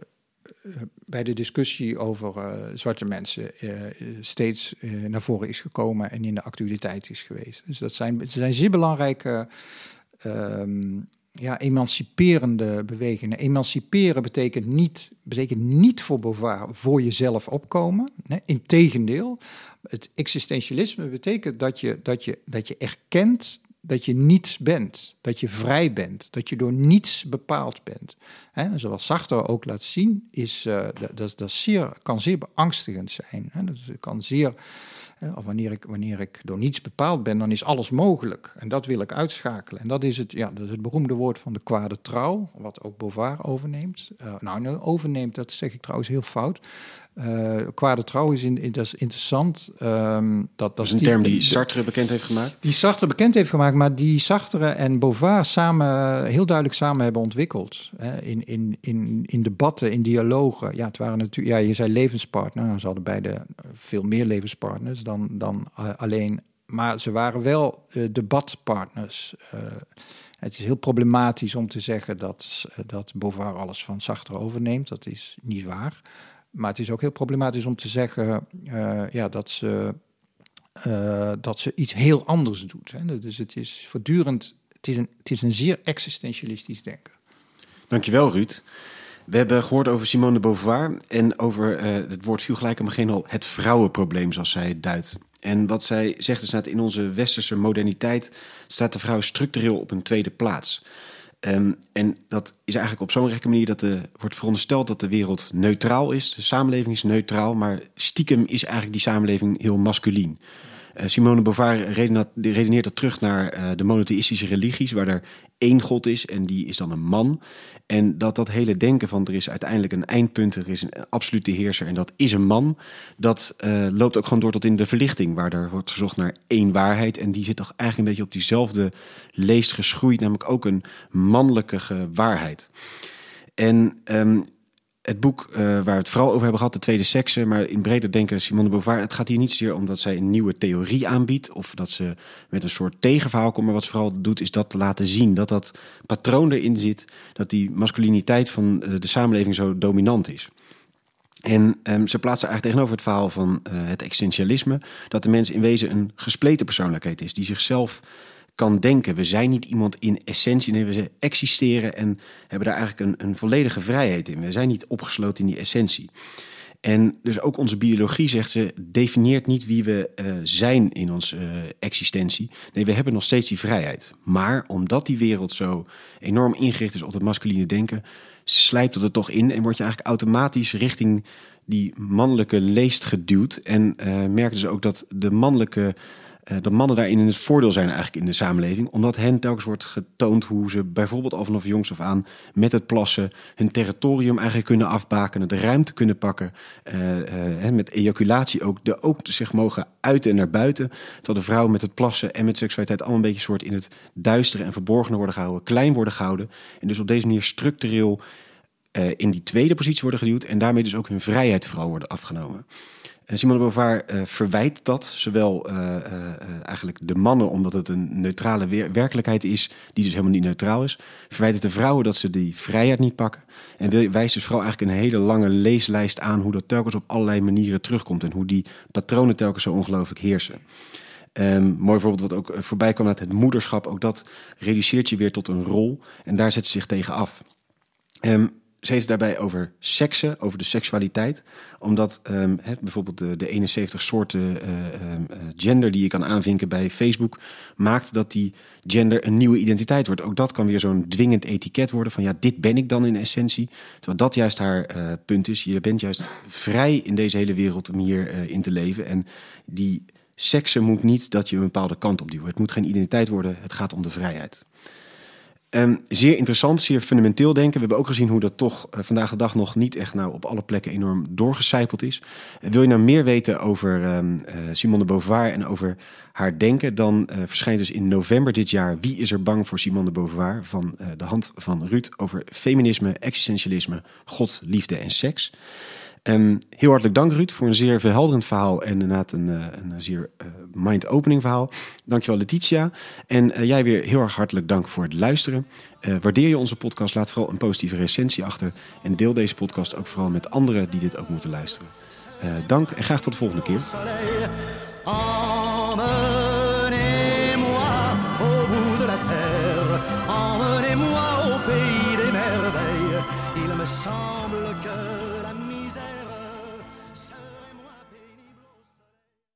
bij de discussie over uh, zwarte mensen uh, steeds uh, naar voren is gekomen en in de actualiteit is geweest. Dus dat zijn, het zijn zeer belangrijke, um, ja, emanciperende bewegingen. Emanciperen betekent niet, betekent niet voor voor jezelf opkomen. Integendeel, het existentialisme betekent dat je, dat, je, dat je erkent dat je niets bent, dat je vrij bent, dat je door niets bepaald bent. He, zoals Sartre ook laat zien, is, uh, dat, dat zeer, kan zeer beangstigend zijn. He, dat kan zeer, of wanneer ik, wanneer ik door niets bepaald ben, dan is alles mogelijk. En dat wil ik uitschakelen. En dat is het, ja, dat is het beroemde woord van de kwade trouw, wat ook Beauvoir overneemt. Uh, nou, nou, overneemt, dat zeg ik trouwens heel fout. Uh, kwade trouw is, in, in, dat is interessant. Um, dat, dat is een term die Sartre bekend heeft gemaakt? Die Sartre bekend heeft gemaakt, maar die Sartre en Beauvoir samen, heel duidelijk samen hebben ontwikkeld. Hè, in, in, in, in debatten, in dialogen. Ja, het waren natuurlijk, ja, je zei levenspartner. Nou, ze hadden beide veel meer levenspartners dan, dan uh, alleen. Maar ze waren wel uh, debatpartners. Het is heel problematisch om te zeggen dat, dat Beauvoir alles van Sartre overneemt. Dat is niet waar. Maar het is ook heel problematisch om te zeggen ja, dat, ze, dat ze iets heel anders doet. Hè. Dus het is voortdurend, het is een, het is een zeer existentialistisch denken. Dankjewel, Ruud. We hebben gehoord over Simone de Beauvoir en over, uh, het woord viel gelijk aan het begin al, het vrouwenprobleem, zoals zij het duidt. En wat zij zegt is dat in onze westerse moderniteit staat de vrouw structureel op een tweede plaats. Um, en dat is eigenlijk op zo'n gekke manier dat er wordt verondersteld dat de wereld neutraal is. De samenleving is neutraal, maar stiekem is eigenlijk die samenleving heel masculien. Uh, Simone Beauvoir redeneert dat terug naar uh, de monotheïstische religies, waar er één God is en die is dan een man. En dat dat hele denken van er is uiteindelijk een eindpunt, er is een absolute heerser en dat is een man, dat uh, loopt ook gewoon door tot in de verlichting, waar er wordt gezocht naar één waarheid. En die zit toch eigenlijk een beetje op diezelfde leest geschroeid, namelijk ook een mannelijke waarheid. En um, het boek uh, waar we het vooral over hebben gehad, de tweede sekse, maar in breder denken Simone de Beauvoir, het gaat hier niet zozeer om dat zij een nieuwe theorie aanbiedt of dat ze met een soort tegenverhaal komt, maar wat ze vooral doet is dat te laten zien, dat dat patroon erin zit, dat die masculiniteit van de samenleving zo dominant is. En um, ze plaatsen eigenlijk tegenover het verhaal van uh, het existentialisme, dat de mens in wezen een gespleten persoonlijkheid is, die zichzelf kan denken. We zijn niet iemand in essentie. Nee, we existeren en hebben daar eigenlijk een, een volledige vrijheid in. We zijn niet opgesloten in die essentie. En dus ook onze biologie, zegt ze, definieert niet wie we uh, zijn in onze uh, existentie. Nee, we hebben nog steeds die vrijheid. Maar omdat die wereld zo enorm ingericht is op het masculine denken, slijpt het er toch in en word je eigenlijk automatisch richting die mannelijke leest geduwd. En uh, merken ze ook dat de mannelijke dat mannen daarin in het voordeel zijn eigenlijk in de samenleving. Omdat hen telkens wordt getoond hoe ze bijvoorbeeld al vanaf jongs af aan met het plassen hun territorium eigenlijk kunnen afbakenen, de ruimte kunnen pakken. Uh, uh, met ejaculatie ook, de, ook zich mogen uiten en naar buiten. Terwijl de vrouwen met het plassen en met seksualiteit allemaal een beetje soort in het duistere en verborgene worden gehouden, klein worden gehouden. En dus op deze manier structureel in die tweede positie worden geduwd en daarmee dus ook hun vrijheid vooral worden afgenomen. Simone de Beauvoir uh, verwijt dat, zowel uh, eigenlijk de mannen, omdat het een neutrale werkelijkheid is, die dus helemaal niet neutraal is. Verwijt het de vrouwen dat ze die vrijheid niet pakken. En wijst dus vooral eigenlijk een hele lange leeslijst aan hoe dat telkens op allerlei manieren terugkomt en hoe die patronen telkens zo ongelooflijk heersen. Um, mooi voorbeeld wat ook voorbij kwam uit het moederschap, ook dat reduceert je weer tot een rol en daar zet ze zich tegen af. Um, ze heeft daarbij over seksen, over de seksualiteit. Omdat ehm, bijvoorbeeld de, de 71 soorten eh, ehm, eh, gender die je kan aanvinken bij Facebook... maakt dat die gender een nieuwe identiteit wordt. Ook dat kan weer zo'n dwingend etiket worden van... ja, dit ben ik dan in essentie. Terwijl dat juist haar eh, punt is. Je bent juist vrij in deze hele wereld om hier eh, in te leven. En die seksen moet niet dat je een bepaalde kant op duwt. Het moet geen identiteit worden, het gaat om de vrijheid. Ehm, zeer interessant, zeer fundamenteel denken. We hebben ook gezien hoe dat toch eh, vandaag de dag nog niet echt nou op alle plekken enorm doorgecijpeld is. Eh, wil je nou meer weten over ehm, eh, Simone de Beauvoir en over haar denken, dan verschijnt dus in november dit jaar Wie is er bang voor Simone de Beauvoir van de hand van Ruud over feminisme, existentialisme, God, liefde en seks. Ehm, heel hartelijk dank Ruud voor een zeer verhelderend verhaal en inderdaad een, eh, een zeer eh, mind-opening verhaal. Dankjewel Letitia. En eh, jij weer heel erg hartelijk dank voor het luisteren. Eh, waardeer je onze podcast, laat vooral een positieve recensie achter. En deel deze podcast ook vooral met anderen die dit ook moeten luisteren. Eh, dank en graag tot de volgende keer.